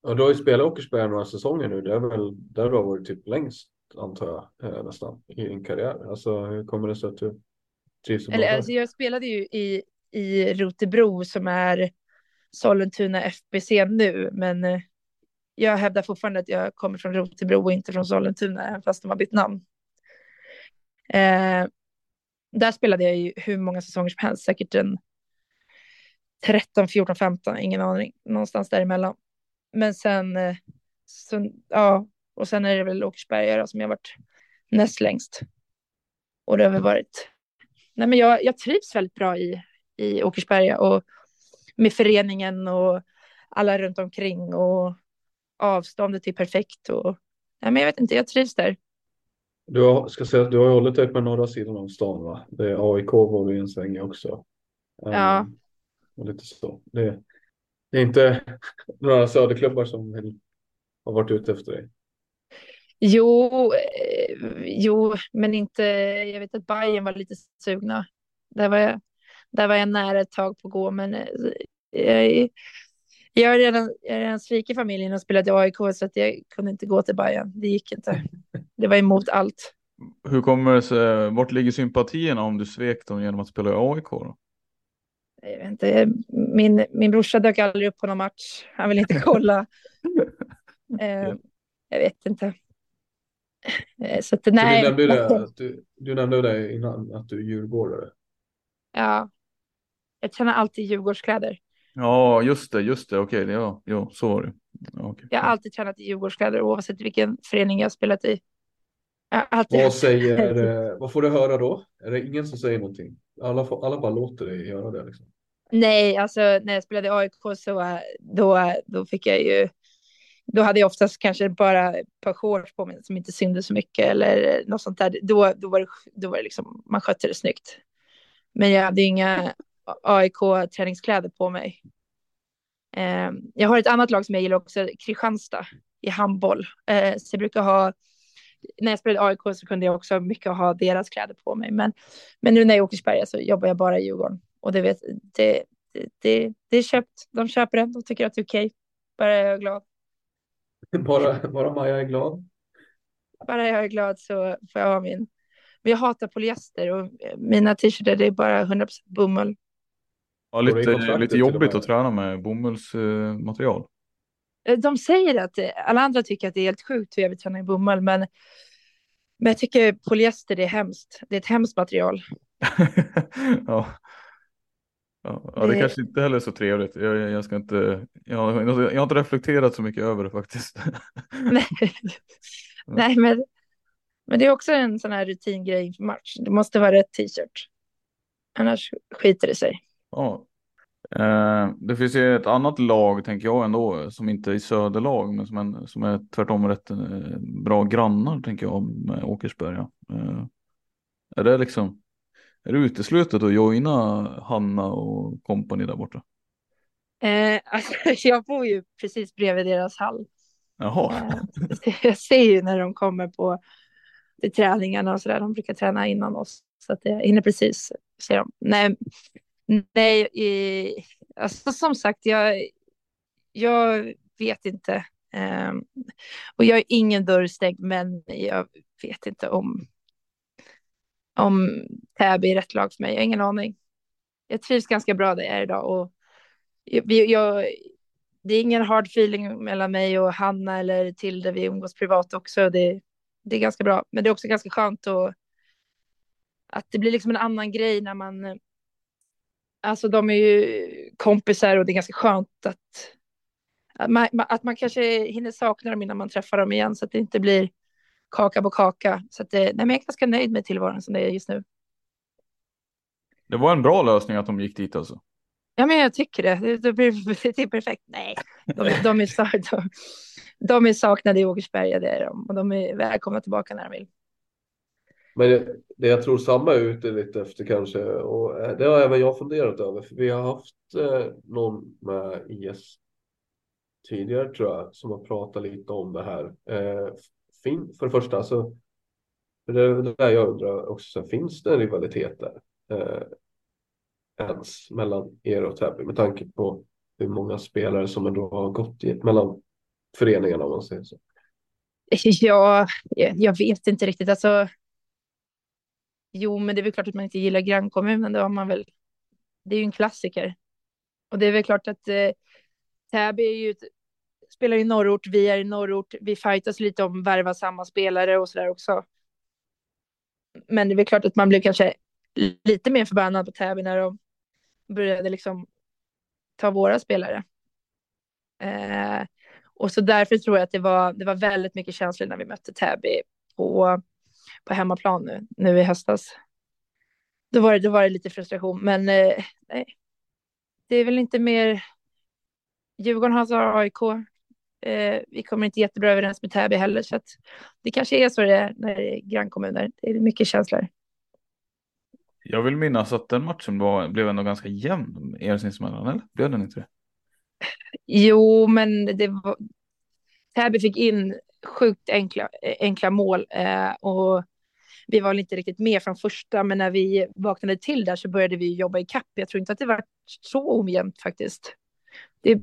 Ja, du har ju spelat Åkersberga några säsonger nu. Det är väl där du har varit typ längst antar jag eh, nästan i din karriär. Alltså hur kommer det sig att du trivs Eller, alltså, Jag spelade ju i, i Rotebro som är Sollentuna FBC nu, men eh, jag hävdar fortfarande att jag kommer från Rotebro och inte från Sollentuna, fast de har bytt namn. Eh, där spelade jag ju hur många säsonger som helst, säkert en 13, 14, 15, ingen aning, någonstans däremellan. Men sen, eh, så, ja, och sen är det väl Åkersberga som jag varit näst längst. Och det har väl varit, nej men jag, jag trivs väldigt bra i, i Åkersberga och med föreningen och alla runt omkring och avståndet är perfekt och nej men jag vet inte, jag trivs där. Du har, ska säga att du har hållit dig på norra sidan av stan va? Det är AIK var du en sväng också. Ja. Um, och lite så. Det, det är inte några söderklubbar som har varit ute efter dig. Jo, eh, jo, men inte. Jag vet att Bayern var lite sugna. Där var jag, där var jag nära ett tag på att gå, men eh, jag, jag har redan, jag har redan svikit familjen och spelat i AIK så att jag kunde inte gå till Bayern. Det gick inte. Det var emot allt. Hur kommer det sig? Vart ligger sympatierna om du svek dem genom att spela i AIK? Då? Jag vet inte. Min, min brorsa dök aldrig upp på någon match. Han vill inte kolla. eh, jag vet inte. Eh, så att, nej. Så du, nämnde det, att du, du nämnde det innan att du är djurgårdare. Ja. Jag tränar alltid Djurgårdskläder. Ja, just det, just det. Okej, ja, ja, så var det. Okay. Jag har alltid tränat i Djurgårdskläder oavsett vilken förening jag har spelat i. Alltid... Vad, säger, vad får du höra då? Är det ingen som säger någonting? Alla, alla bara låter dig göra det. Liksom. Nej, alltså när jag spelade i AIK så då, då fick jag ju då hade jag oftast kanske bara ett par shorts på mig som inte syntes så mycket eller något sånt där. Då, då var det, då var det liksom, man skötte det snyggt. Men jag hade inga AIK-träningskläder på mig. Eh, jag har ett annat lag som jag gillar också, Kristianstad i handboll. Eh, så jag brukar ha, när jag spelade AIK så kunde jag också mycket ha deras kläder på mig. Men, men nu när jag är Åkersberga så jobbar jag bara i Djurgården. Och det, vet, det, det, det, det är köpt, de köper det, de tycker att det är okej. Okay. Bara jag är glad. Bara, bara Maja är glad? Bara jag är glad så får jag ha min. Men jag hatar polyester och mina t-shirtar det är bara 100% bomull. Ja, lite, lite jobbigt att träna med bomullsmaterial. Eh, de säger att alla andra tycker att det är helt sjukt hur jag vill träna i bomull, men, men jag tycker polyester är hemskt. Det är ett hemskt material. ja. Ja, det, det kanske inte heller är så trevligt. Jag, jag ska inte, jag, jag har inte reflekterat så mycket över det faktiskt. Nej, Nej men, men det är också en sån här rutingrej inför match. Det måste vara rätt t-shirt. Annars skiter det sig. Ja. Eh, det finns ju ett annat lag tänker jag ändå som inte är söderlag men som, en, som är tvärtom rätt eh, bra grannar tänker jag med Åkersberga. Eh, är det liksom är det uteslutet att joina Hanna och kompani där borta? Eh, alltså, jag bor ju precis bredvid deras hall. Jaha. Eh, jag ser ju när de kommer på träningarna och så där. De brukar träna innan oss så att jag hinner precis se dem. Nej, nej i, alltså, som sagt, jag, jag vet inte. Eh, och jag är ingen dörr stängd, men jag vet inte om, om Täby är rätt lag för mig. Jag har ingen aning. Jag trivs ganska bra där jag är idag och jag, jag, det är ingen hard feeling mellan mig och Hanna eller Tilde. Vi umgås privat också. Det, det är ganska bra, men det är också ganska skönt att, att det blir liksom en annan grej när man Alltså de är ju kompisar och det är ganska skönt att, att, man, att man kanske hinner sakna dem innan man träffar dem igen så att det inte blir kaka på kaka. Så att det, nej, men jag är ganska nöjd med tillvaron som det är just nu. Det var en bra lösning att de gick dit alltså. Ja, men jag tycker det. Det, det, det är perfekt. Nej, de, de, är, de, de är saknade i Åkersberga, det är de. Och de är välkomna tillbaka när de vill. Men det, det jag tror samma är ute lite efter kanske och eh, det har även jag funderat över. För vi har haft eh, någon med IS tidigare tror jag som har pratat lite om det här. Eh, fin, för det första, alltså, för det är det där jag undrar också, så finns det en rivalitet där? Eh, ens mellan er och Täby med tanke på hur många spelare som ändå har gått i, mellan föreningarna om man säger så. Ja, jag vet inte riktigt. Alltså, Jo, men det är väl klart att man inte gillar grannkommunen. Det har man väl. Det är ju en klassiker. Och det är väl klart att eh, Täby är ju spelar i norrort. Vi är i norrort. Vi fightas lite om värva samma spelare och sådär också. Men det är väl klart att man blev kanske lite mer förbannad på Täby när de började liksom ta våra spelare. Eh, och så därför tror jag att det var, det var väldigt mycket känslor när vi mötte Täby på på hemmaplan nu, nu i höstas. Då var det, då var det lite frustration, men eh, nej. Det är väl inte mer. Djurgården har AIK. Eh, vi kommer inte jättebra överens med Täby heller, så att det kanske är så det är när det är grannkommuner. Det är mycket känslor. Jag vill minnas att den matchen var, blev ändå ganska jämn er sinsemellan, eller? Blev den inte det? Jo, men det var... Täby fick in sjukt enkla, enkla mål eh, och vi var inte riktigt med från första, men när vi vaknade till där så började vi jobba i kapp. Jag tror inte att det var så ojämnt faktiskt. Det,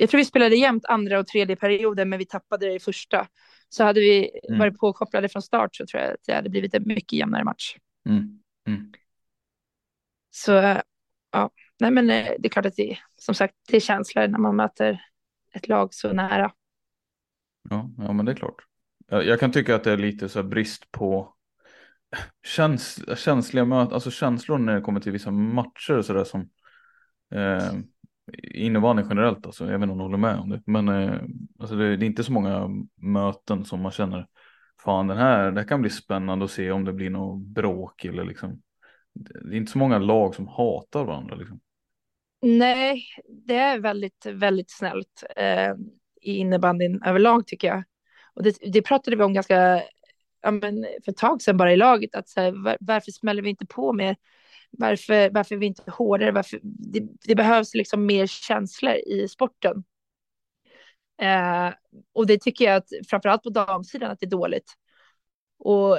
jag tror vi spelade jämnt andra och tredje perioden, men vi tappade det i första. Så hade vi mm. varit påkopplade från start så tror jag att det hade blivit en mycket jämnare match. Mm. Mm. Så ja, nej men eh, det är klart att det som sagt, det är känslor när man möter ett lag så nära. Ja, ja men det är klart. Jag, jag kan tycka att det är lite så brist på käns känsliga möten, alltså känslor när det kommer till vissa matcher och sådär som eh, innebandy generellt alltså, jag vet inte om du håller med om det, men eh, alltså det, det, är inte så många möten som man känner fan den här, det här kan bli spännande att se om det blir något bråk eller liksom det är inte så många lag som hatar varandra liksom. Nej, det är väldigt, väldigt snällt eh, i innebandyn överlag tycker jag. Och det, det pratade vi om ganska ja, men för ett tag sedan bara i laget. Att så här, var, varför smäller vi inte på mer? Varför, varför är vi inte hårdare? Varför, det, det behövs liksom mer känslor i sporten. Eh, och det tycker jag att framförallt på damsidan att det är dåligt. Och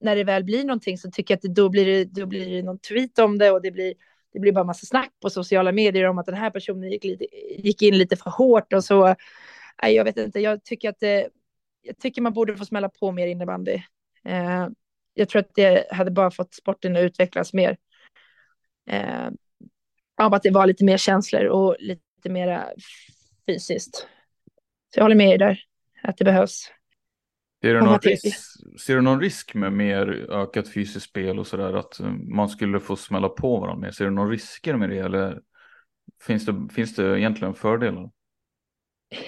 när det väl blir någonting så tycker jag att det, då, blir det, då blir det någon tweet om det och det blir, det blir bara massa snack på sociala medier om att den här personen gick, lite, gick in lite för hårt och så. Nej, jag vet inte, jag tycker att det, jag tycker man borde få smälla på mer innebandy. Eh, jag tror att det hade bara fått sporten att utvecklas mer. Eh, av att det var lite mer känslor och lite mer fysiskt. Så jag håller med er där, att det behövs. Ser du, någon risk, ser du någon risk med mer ökat fysiskt spel och sådär, att man skulle få smälla på varandra mer? Ser du några risker med det eller finns det, finns det egentligen fördelar?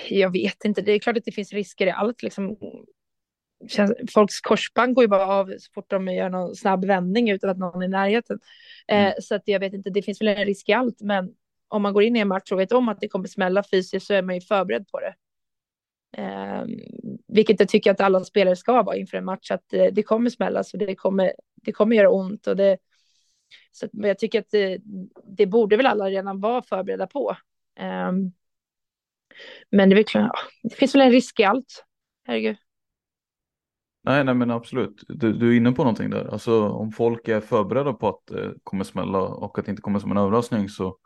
jag vet inte, det är klart att det finns risker i allt. Liksom, folks korsband går ju bara av så fort de gör någon snabb vändning utan att någon är i närheten. Eh, mm. så att jag vet inte, det finns väl en risk i allt, men om man går in i en match och vet om att det kommer smälla fysiskt så är man ju förberedd på det. Eh, vilket jag tycker att alla spelare ska vara inför en match, att eh, det kommer smälla så det kommer, det kommer göra ont och det så att, jag tycker att det, det borde väl alla redan vara förberedda på. Um, men det, är klart, det finns väl en risk i allt. Herregud. Nej, nej men absolut. Du, du är inne på någonting där. Alltså om folk är förberedda på att det kommer smälla och att det inte kommer som en överraskning så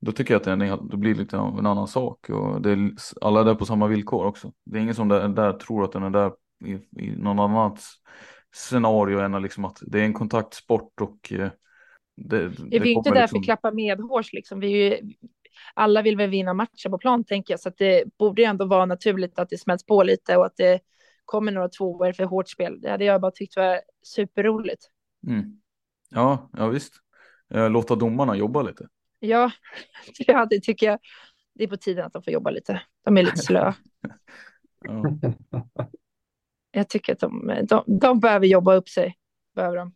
Då tycker jag att det, är, det blir lite av en annan sak och det är alla är där på samma villkor också. Det är ingen som där, där tror att den är där i, i någon annat scenario än liksom att det är en kontaktsport och eh, det, det vi är inte där liksom... för att klappa medhårs liksom. Vi är ju, alla vill väl vinna matchen på plan tänker jag, så det borde ju ändå vara naturligt att det smälts på lite och att det kommer några tvåor för hårt spel. Det hade jag bara tyckt var superroligt. Mm. Ja, ja visst. Eh, låta domarna jobba lite. Ja, ja, det tycker jag. Det är på tiden att de får jobba lite. De är lite slöa. ja. Jag tycker att de, de, de behöver jobba upp sig. Behöver de.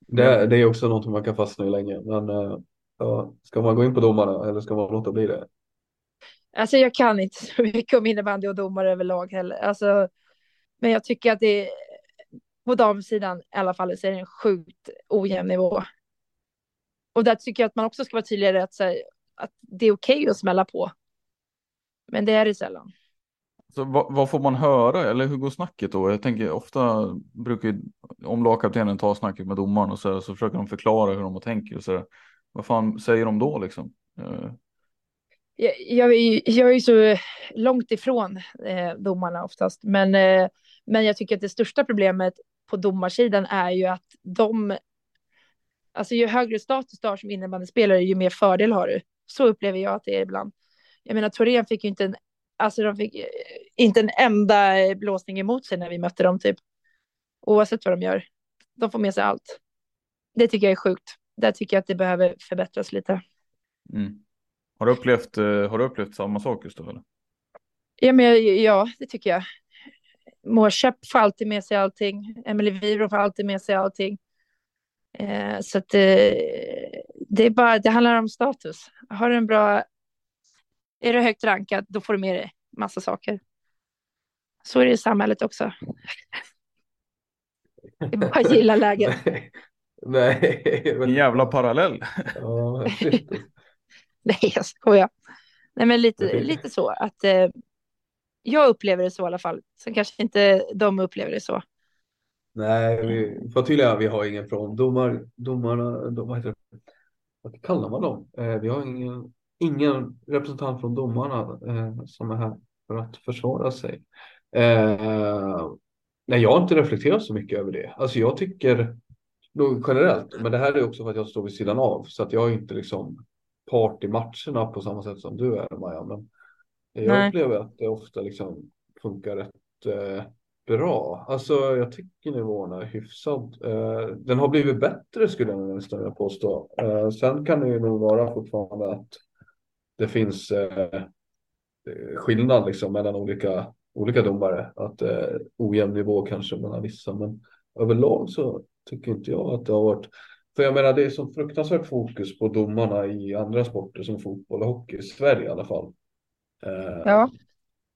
Det, det är också något man kan fastna i länge. Men uh, ja, ska man gå in på domarna eller ska man låta bli det? Alltså jag kan inte så mycket om innebandy och domare överlag heller. Alltså, men jag tycker att det på damsidan i alla fall så är det en sjukt ojämn nivå. Och där tycker jag att man också ska vara tydligare att, här, att det är okej okay att smälla på. Men det är det sällan. Så vad, vad, får man höra eller hur går snacket då? Jag tänker ofta brukar om lagkaptenen tar snacket med domaren och så, så försöker de förklara hur de tänker och så. Vad fan säger de då liksom? Uh. Jag, jag, jag, är ju så långt ifrån eh, domarna oftast, men, eh, men jag tycker att det största problemet på domarsidan är ju att de alltså ju högre status du har som innebandyspelare, ju mer fördel har du. Så upplever jag att det är ibland. Jag menar, Torén fick ju inte en, alltså de fick inte en enda blåsning emot sig när vi mötte dem, typ. Oavsett vad de gör. De får med sig allt. Det tycker jag är sjukt. Där tycker jag att det behöver förbättras lite. Mm. Har, du upplevt, eh, har du upplevt samma sak? Eller? Ja, men, ja, det tycker jag. Mårköp får alltid med sig allting. Emelie Vibro får alltid med sig allting. Eh, så att det, det, är bara, det handlar om status. Har du en bra, är du högt rankad, då får du med dig massa saker. Så är det i samhället också. Det är bara att gilla läget. Nej. En jävla parallell. Ja, Nej, jag skojar. Nej, men lite, lite så att eh, jag upplever det så i alla fall. Sen kanske inte de upplever det så. Nej, vi får tydliga, vi har ingen från domar, domarna, dom, vad heter det? Vad kallar man dem? Eh, vi har ingen, ingen representant från domarna eh, som är här för att försvara sig. Eh, nej, jag har inte reflekterat så mycket över det. Alltså jag tycker nog generellt, men det här är också för att jag står vid sidan av så att jag är inte liksom part i matcherna på samma sätt som du är Maja. Men jag nej. upplever att det ofta liksom funkar rätt eh, bra. Alltså jag tycker nivån är hyfsad. Eh, den har blivit bättre skulle jag nästan vilja påstå. Eh, sen kan det ju nog vara fortfarande att det finns eh, skillnad liksom mellan olika, olika domare. Att eh, ojämn nivå kanske mellan vissa. Men överlag så tycker inte jag att det har varit för jag menar det är så fruktansvärt fokus på domarna i andra sporter som fotboll och hockey i Sverige i alla fall. Eh, ja.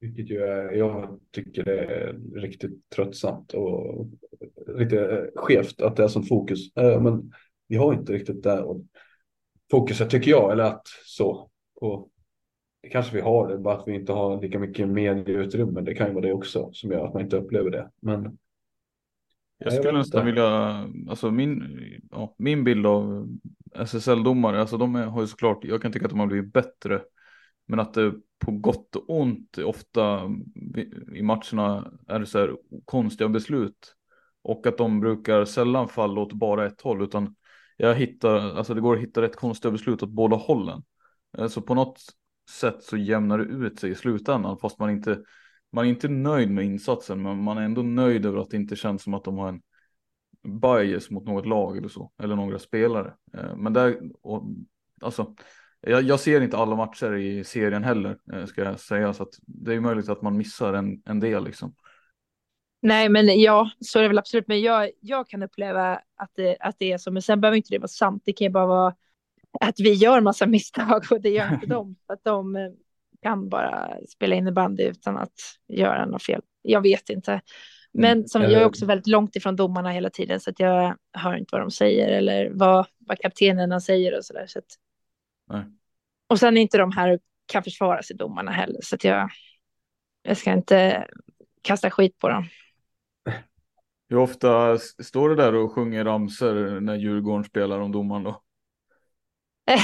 Vilket ju är, jag tycker det är riktigt tröttsamt och lite skevt att det är som fokus. Eh, men vi har inte riktigt det fokuset tycker jag, eller att så. Och det kanske vi har, det bara att vi inte har lika mycket medieutrymme. Det kan ju vara det också som gör att man inte upplever det. Men jag skulle nästan vilja, alltså min, ja, min bild av SSL-domare, alltså de har ju såklart, jag kan tycka att de har blivit bättre men att det på gott och ont ofta i matcherna är det så här konstiga beslut. Och att de brukar sällan falla åt bara ett håll utan jag hittar, alltså det går att hitta rätt konstiga beslut åt båda hållen. Eh, så på något sätt så jämnar det ut sig i slutändan fast man inte, man är inte nöjd med insatsen men man är ändå nöjd över att det inte känns som att de har en bias mot något lag eller så, eller några spelare. Eh, men där, och, alltså jag, jag, ser inte alla matcher i serien heller, eh, ska jag säga, så det är möjligt att man missar en, en del liksom. Nej, men ja, så är det väl absolut. Men jag, jag kan uppleva att det, att det är så. Men sen behöver inte det vara sant. Det kan ju bara vara att vi gör massa misstag och det gör inte de. Att de eh, kan bara spela in i bandy utan att göra något fel. Jag vet inte. Men mm. som, jag är också väldigt långt ifrån domarna hela tiden så att jag hör inte vad de säger eller vad, vad kaptenerna säger och så där. Så att Nej. Och sen är inte de här kan försvara sig domarna heller så jag, jag ska inte kasta skit på dem. Hur ofta står du där och sjunger ramser när Djurgården spelar om domaren då?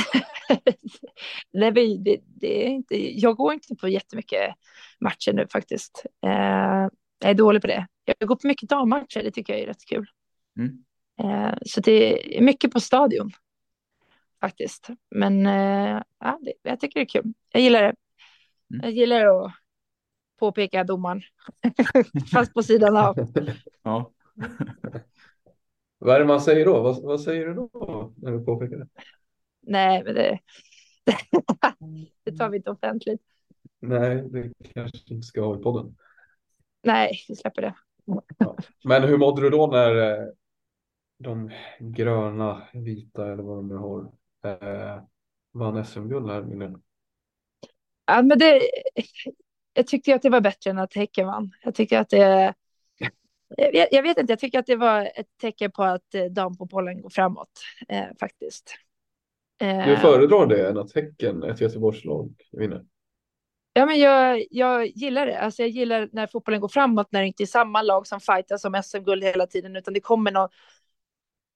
Nej, det, det, är inte, jag går inte på jättemycket matcher nu faktiskt. Eh, jag är dålig på det. Jag går på mycket dammatcher, det tycker jag är rätt kul. Mm. Eh, så det är mycket på stadion faktiskt. Men eh, ja, det, jag tycker det är kul. Jag gillar det. Mm. Jag gillar att påpeka domaren, fast på sidan av. ja. Vad är det man säger då? Vad, vad säger du då när du påpekar det? Nej, men det, det tar vi inte offentligt. Nej, det kanske inte ska ha i podden. Nej, vi släpper det. Ja. Men hur mådde du då när eh, de gröna, vita eller vad de nu har eh, vann SM-guld här nyligen? Ja, men det, jag tyckte att det var bättre än att Häcken vann. Jag tycker att det jag, jag, vet inte, jag tycker att det var ett tecken på att eh, damfotbollen går framåt eh, faktiskt. Eh, du föredrar det än att Häcken, ett Göteborgslag, vinner? Ja, men jag, jag gillar det. Alltså, jag gillar när fotbollen går framåt, när det inte är samma lag som fightas om SM-guld hela tiden, utan det kommer någon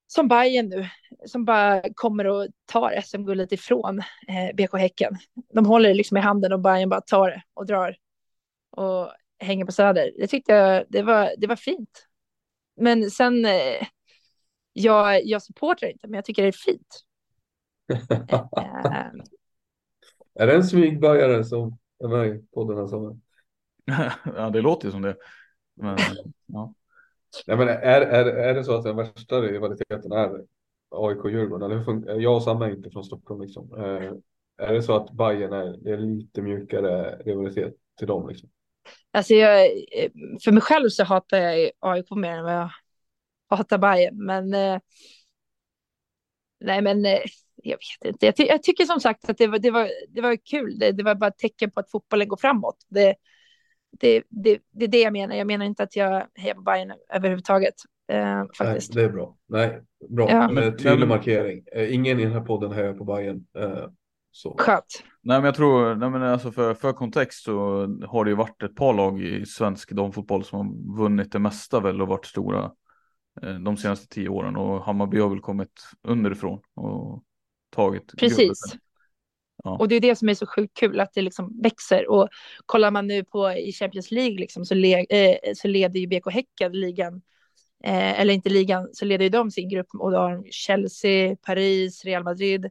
som Bayern nu, som bara kommer och tar SM-guldet ifrån eh, BK Häcken. De håller det liksom i handen och Bayern bara tar det och drar och hänger på Söder. Det tyckte jag, det var, det var fint. Men sen, eh, jag, jag supportar inte, men jag tycker det är fint. eh, är det en smygbajare som är med i podden här sommaren? ja, det låter ju som det. Men, ja. Nej, men är, är, är det så att den värsta rivaliteten är AIK-Djurgården? Eller jag och Sanna är inte från Stockholm. Liksom. Eh, är det så att Bayern är, det är lite mjukare rivalitet till dem? Liksom? Alltså jag, eh, för mig själv så hatar jag AIK mer än vad jag hatar Bayern. Men eh, nej, men eh, jag vet inte. Jag, ty jag, tycker som sagt att det var, det var, det var kul. Det, det var bara ett tecken på att fotbollen går framåt. Det, det, det, det är det jag menar. Jag menar inte att jag hejar på Bayern överhuvudtaget. Eh, faktiskt. Nej, det är bra. Nej, bra. Ja. Med tydlig markering. Eh, ingen i den här podden hejar på Bayern. Eh, så. Skönt. Nej, men jag tror, nej, men alltså för, för kontext så har det ju varit ett par lag i svensk damfotboll som har vunnit det mesta väl och varit stora eh, de senaste tio åren och Hammarby har väl kommit underifrån och tagit. Precis. Ja. Och det är det som är så sjukt kul att det liksom växer och kollar man nu på i Champions League liksom så, le, eh, så leder ju BK Häcken ligan eh, eller inte ligan så leder ju de sin grupp och då har Chelsea, Paris, Real Madrid.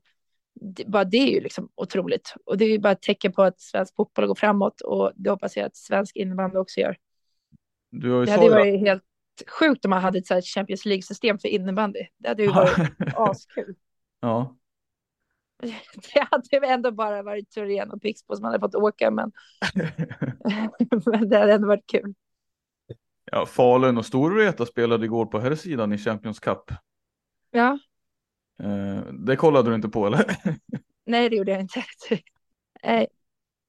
Det, bara det är ju liksom otroligt och det är ju bara ett tecken på att svensk fotboll går framåt och det hoppas jag att svensk innebandy också gör. Du har ju det hade varit helt sjukt om man hade ett Champions League system för innebandy. Det hade ju varit askul. Ja, det hade ändå bara varit Thorén och Pixbo som hade fått åka, men, men det hade ändå varit kul. Ja, Falun och Storvreta spelade igår på här sidan i Champions Cup. Ja. Eh, det kollade du inte på eller? Nej, det gjorde jag inte. Nej,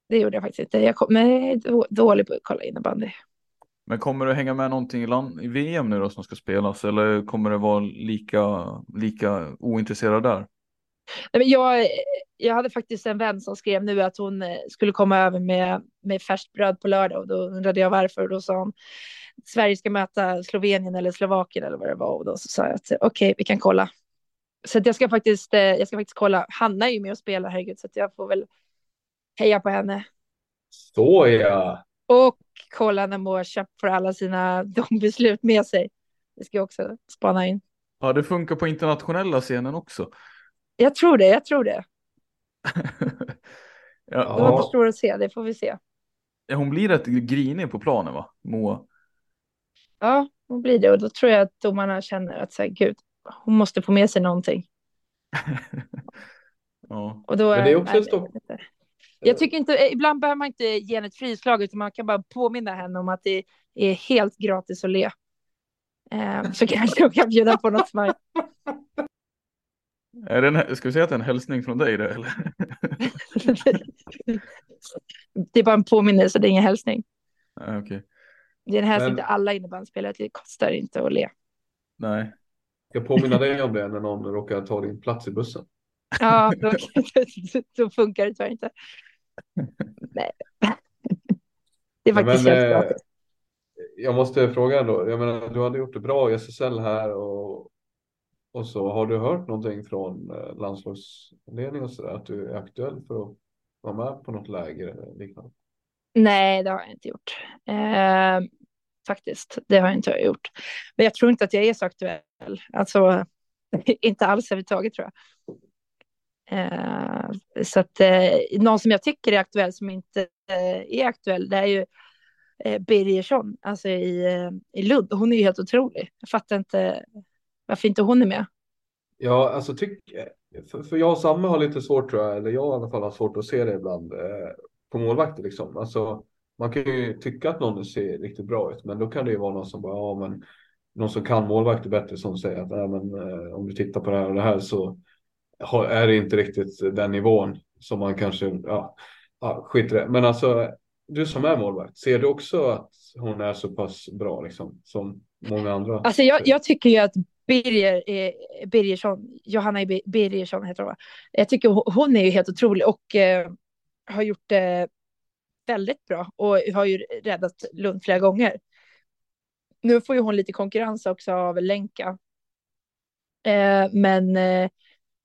det gjorde jag faktiskt inte. Jag kom, nej, dålig på att kolla innebandy. Men kommer du hänga med någonting i, land, i VM nu då som ska spelas eller kommer det vara lika, lika ointresserad där? Jag, jag hade faktiskt en vän som skrev nu att hon eh, skulle komma över med, med färskt bröd på lördag och då undrade jag varför och då sa hon Sverige ska möta Slovenien eller Slovakien eller vad det var och då så sa jag att okej, okay, vi kan kolla. Så jag ska faktiskt, eh, jag ska faktiskt kolla. Hanna är ju med och spelar, herregud, så jag får väl heja på henne. Så ja. Och kolla när Moa får alla sina beslut med sig. Det ska jag också spana in. Ja, det funkar på internationella scenen också. Jag tror det, jag tror det. ja. Det återstår att se, det får vi se. Ja, hon blir rätt grinig på planen va, Moa? Ja, hon blir det och då tror jag att domarna känner att så här, gud, hon måste få med sig någonting. ja. Och då, Men det är också nej, stopp. Jag tycker inte, ibland behöver man inte ge henne ett frislag utan man kan bara påminna henne om att det är helt gratis att le. Eh, så kanske hon kan bjuda på något smart. Är det en, ska vi säga att det är en hälsning från dig det, eller? det är bara en påminnelse, det är ingen hälsning. Ah, okay. Det är en hälsning Men... till alla innebandyspelare att det kostar inte att le. Nej. Jag påminna dig om det när någon råkar ta din plats i bussen. Ja, då, då funkar det tyvärr inte. Nej. Det är faktiskt Men, helt gratis. Jag måste fråga ändå, jag menar du hade gjort det bra i SSL här och och så har du hört någonting från eh, landslagsledningen och så där, att du är aktuell för att vara med på något läger eller liknande? Nej, det har jag inte gjort. Eh, faktiskt, det har jag inte gjort. Men jag tror inte att jag är så aktuell. Alltså, inte alls överhuvudtaget tror jag. Eh, så att eh, någon som jag tycker är aktuell som inte eh, är aktuell, det är ju eh, Birgersson, alltså i, eh, i Lund. Hon är ju helt otrolig. Jag fattar inte varför inte hon är med. Ja, alltså tyck, för, för jag och Samme har lite svårt tror jag, eller jag i alla fall har svårt att se det ibland eh, på målvakter liksom. Alltså, man kan ju tycka att någon ser riktigt bra ut, men då kan det ju vara någon som bara, ja men någon som kan målvakter bättre som säger att ja, men, eh, om du tittar på det här och det här så har, är det inte riktigt den nivån som man kanske, ja, ja skit i det. Men alltså, du som är målvakt, ser du också att hon är så pass bra liksom som många andra? Alltså jag, jag tycker ju att Birger, eh, Birgersson, Johanna Birgersson heter hon va? Jag tycker hon är ju helt otrolig och eh, har gjort det väldigt bra och har ju räddat Lund flera gånger. Nu får ju hon lite konkurrens också av Lenka. Eh, men, eh,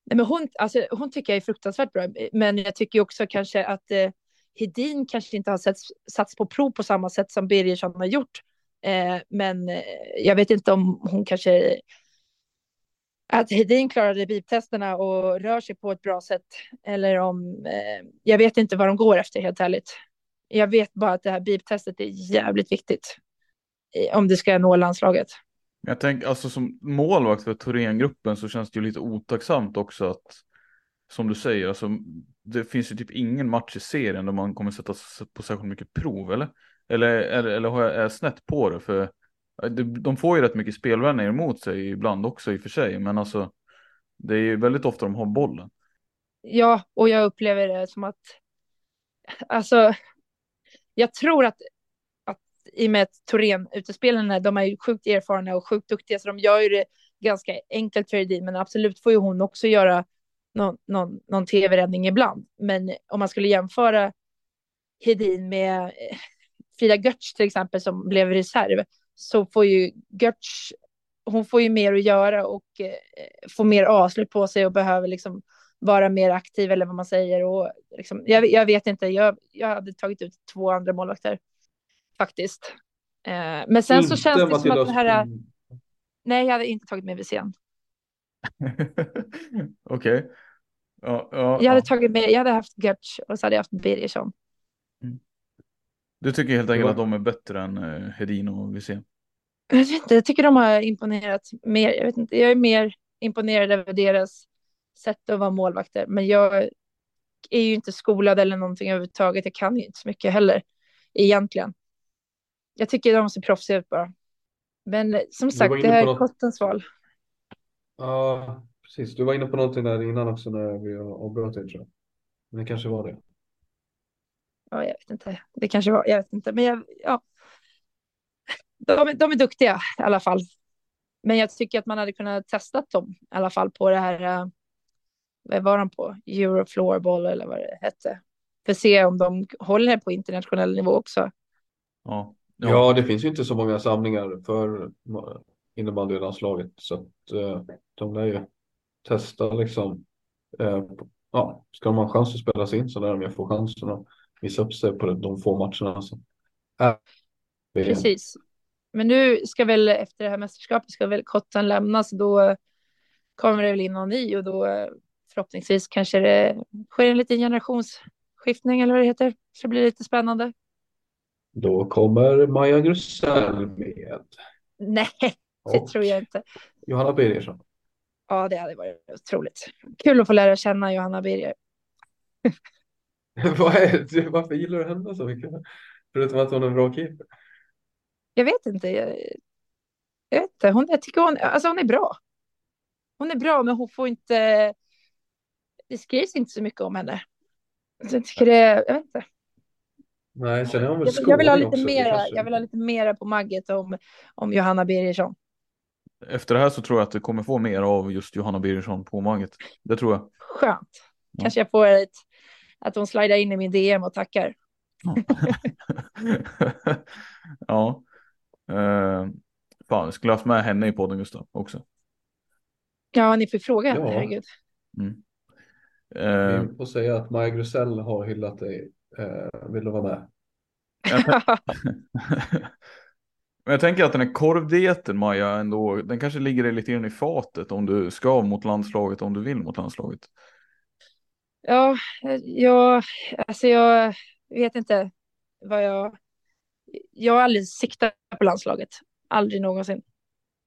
men hon, alltså, hon tycker jag är fruktansvärt bra. Men jag tycker också kanske att eh, Hedin kanske inte har satts, satts på prov på samma sätt som Birgersson har gjort. Eh, men eh, jag vet inte om hon kanske att Hedin klarade biptesterna och rör sig på ett bra sätt. Eller om, eh, jag vet inte vad de går efter helt ärligt. Jag vet bara att det här biptestet är jävligt viktigt. Eh, om det ska nå landslaget. Jag tänker alltså som målvakt för Thorengruppen så känns det ju lite otacksamt också att som du säger, alltså det finns ju typ ingen match i serien där man kommer sätta på särskilt mycket prov eller? Eller, eller, eller har jag är snett på det? För de får ju rätt mycket spelvänner emot sig ibland också i och för sig, men alltså det är ju väldigt ofta de har bollen. Ja, och jag upplever det som att alltså jag tror att, att i och med att Torén utespelarna, de är ju sjukt erfarna och sjukt duktiga, så de gör ju det ganska enkelt för Edin, men absolut får ju hon också göra någon, någon, någon tv-räddning ibland. Men om man skulle jämföra Hedin med eh, Frida Götz till exempel som blev reserv så får ju Götz, hon får ju mer att göra och eh, får mer avslut på sig och behöver liksom vara mer aktiv eller vad man säger. Och liksom, jag, jag vet inte, jag, jag hade tagit ut två andra målvakter faktiskt. Eh, men sen inte så känns det som att det här... Nej, jag hade inte tagit med Wirsén. Okej. Okay. Ja, ja, jag hade tagit med, jag hade haft Gertz och så hade jag haft Birgersson. Mm. Du tycker helt enkelt att de är bättre än uh, Hedin och Wirsén? Jag vet inte, jag tycker de har imponerat mer. Jag, vet inte, jag är mer imponerad över deras sätt att vara målvakter. Men jag är ju inte skolad eller någonting överhuvudtaget. Jag kan ju inte så mycket heller egentligen. Jag tycker de ser proffsiga ut bara. Men som sagt, det här är Kottens val. Ja, precis. Du var inne på någonting där innan också när vi avbröt dig tror jag. Men det kanske var det. Ja, jag vet inte. Det kanske var, jag vet inte. Men jag, ja. De, de är duktiga i alla fall. Men jag tycker att man hade kunnat testa dem i alla fall på det här. Uh, vad var de på? Eurofloorball eller vad det hette. För att se om de håller på internationell nivå också. Ja. Ja. ja, det finns ju inte så många samlingar för innebandylandslaget så att uh, de lär ju testa liksom. Uh, ja, ska de ha en chans att spela sig in så lär de ju få chansen att visa upp sig på de få matcherna. Så. Uh, Precis. Men nu ska väl efter det här mästerskapet ska väl Kottan lämnas då kommer det väl in någon ny och då förhoppningsvis kanske det sker en liten generationsskiftning eller vad det heter. Så det blir lite spännande. Då kommer Maja Grusell med. Nej, det och tror jag inte. Johanna Birgersson. Ja, det hade varit otroligt. Kul att få lära känna Johanna Birger. Varför gillar du henne så mycket? Förutom att hon är en bra keeper. Jag vet inte. Jag, jag vet inte. Hon, jag tycker hon, alltså hon är bra. Hon är bra, men hon får inte det skrivs inte så mycket om henne. Så jag tycker det, jag vet inte. Nej, sen är hon väl jag, jag vill ha lite mera, jag vill ha lite mera på Magget om, om Johanna Birgersson. Efter det här så tror jag att det kommer få mer av just Johanna Birgersson på Magget. Det tror jag. Skönt. Kanske jag får ett, att hon slidar in i min DM och tackar. ja. Uh, fan, jag skulle haft med henne i podden Gustav också. Ja, ni får fråga Ja. henne, herregud. Mm. Eh, Vi får säga att Maja Grusell har hyllat dig. Eh, vill du vara med? Men jag tänker att den här korvdieten Maja ändå, den kanske ligger dig lite grann i fatet om du ska mot landslaget, om du vill mot landslaget. Ja, jag, alltså jag vet inte vad jag... Jag har aldrig siktat på landslaget. Aldrig någonsin.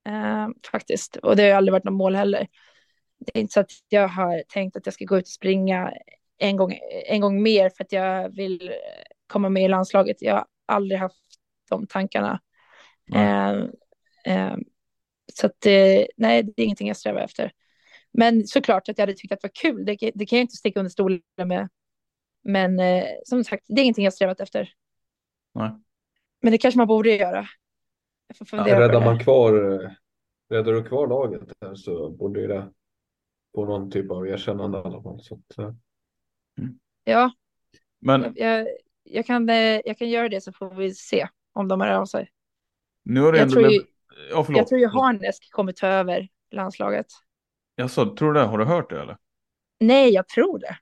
Eh, faktiskt. Och det har aldrig varit något mål heller. Det är inte så att jag har tänkt att jag ska gå ut och springa en gång, en gång mer för att jag vill komma med i landslaget. Jag har aldrig haft de tankarna. Eh, eh, så att det, nej, det är ingenting jag strävar efter. Men såklart att jag hade tyckt att det var kul. Det, det kan jag inte sticka under stolen med. Men eh, som sagt, det är ingenting jag strävat efter. Nej. Men det kanske man borde göra. Jag får fundera på Räddar man kvar, eh, räddar du kvar laget här så borde ju det få någon typ av erkännande i alla fall. Så att, eh, Ja, Men jag, jag, jag, kan, eh, jag kan göra det så får vi se om de hör av sig. nu har du Jag ändå... tror ju, Ja, jag tror ju Harnesk kommer ta över landslaget. Jaså, tror du det? Har du hört det eller? Nej, jag tror det.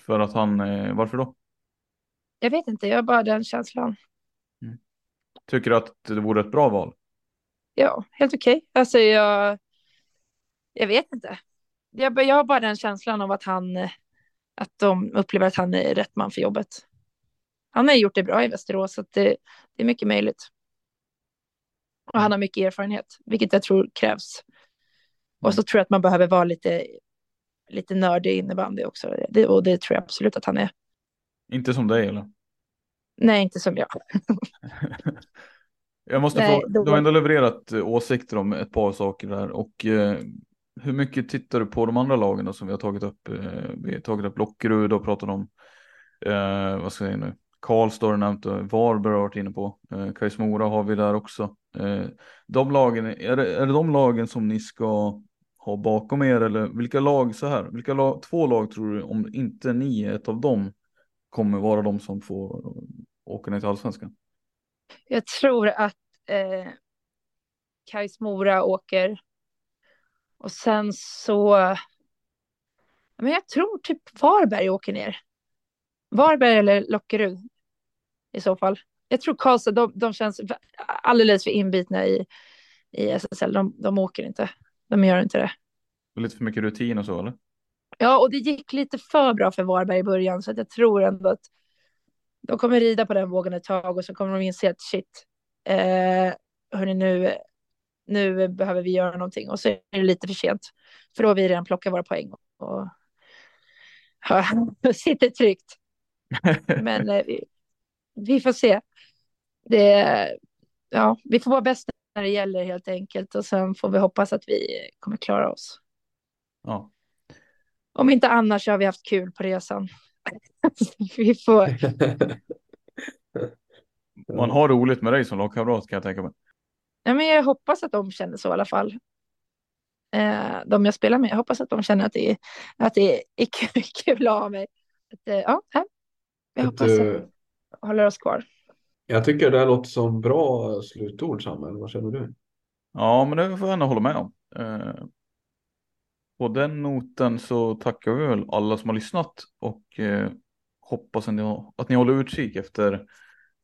För att han, eh, varför då? Jag vet inte, jag har bara den känslan. Tycker du att det vore ett bra val? Ja, helt okej. Alltså jag, jag vet inte. Jag, jag har bara den känslan av att han, eh, att de upplever att han är rätt man för jobbet. Han har gjort det bra i Västerås, så det, det är mycket möjligt. Och han har mycket erfarenhet, vilket jag tror krävs. Och så tror jag att man behöver vara lite, lite nördig innebandy också. Det, och det tror jag absolut att han är. Inte som dig eller? Nej, inte som jag. Jag måste Nej, fråga, då- du har ändå levererat eh, åsikter om ett par saker där och eh, hur mycket tittar du på de andra lagen då, som vi har tagit upp? Eh, vi har tagit upp Lockerud och pratat om, eh, vad ska jag säga nu, Karlstad har nämnt, och Varberg har varit inne på, eh, Kais Mora har vi där också. Eh, de lagen, är det, är det de lagen som ni ska ha bakom er eller vilka lag så här, vilka lag, två lag tror du, om inte ni är ett av dem, kommer vara de som får åka ner till allsvenskan? Jag tror att eh, Kais Mora åker. Och sen så... Men jag tror typ Varberg åker ner. Varberg eller Lockerud i så fall. Jag tror Karlstad, de, de känns alldeles för inbitna i, i SSL. De, de åker inte. De gör inte det. Lite för mycket rutin och så eller? Ja, och det gick lite för bra för Varberg i början, så att jag tror ändå att de kommer rida på den vågen ett tag och så kommer de inse att shit, eh, hörni, nu, nu behöver vi göra någonting och så är det lite för sent, för då har vi redan plockat våra poäng och ja, sitter tryggt. Men eh, vi, vi får se. Det, ja, vi får vara bäst när det gäller helt enkelt och sen får vi hoppas att vi kommer klara oss. Ja. Om inte annars så har vi haft kul på resan. vi får, Man har roligt med dig som lagkamrat kan jag tänka mig. ja, men jag hoppas att de känner så i alla fall. Eh, de jag spelar med, jag hoppas att de känner att det är, att det är kul, kul att ha mig. Att, eh, ja, jag hoppas att du, vi håller oss kvar jag tycker det här låter som bra slutord Samuel. Vad känner du? Ja, men det får jag ändå hålla med om. Eh, på den noten så tackar vi väl alla som har lyssnat och eh, hoppas att ni, att ni håller utkik efter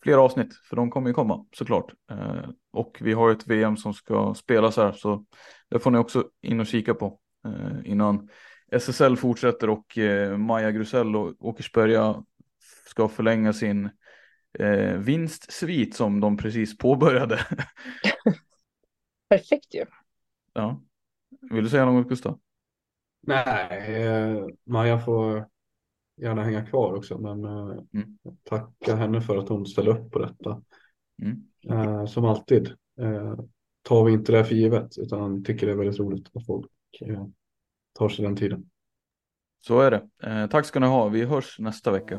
fler avsnitt, för de kommer ju komma såklart. Eh, och vi har ett VM som ska spelas här, så det får ni också in och kika på eh, innan SSL fortsätter och eh, Maja Grusell och Åkersberga ska förlänga sin eh, vinstsvit som de precis påbörjade. Perfekt ju. ja. Vill du säga något Gustav? Nej, eh, Maja får gärna hänga kvar också, men eh, Mm. tacka henne för att hon ställer upp på detta. Mm. Eh, som alltid eh, tar vi inte det här för givet, utan tycker det är väldigt roligt att folk eh, tar sig den tiden. Så är det. Eh, tack ska ni ha. Vi hörs nästa vecka.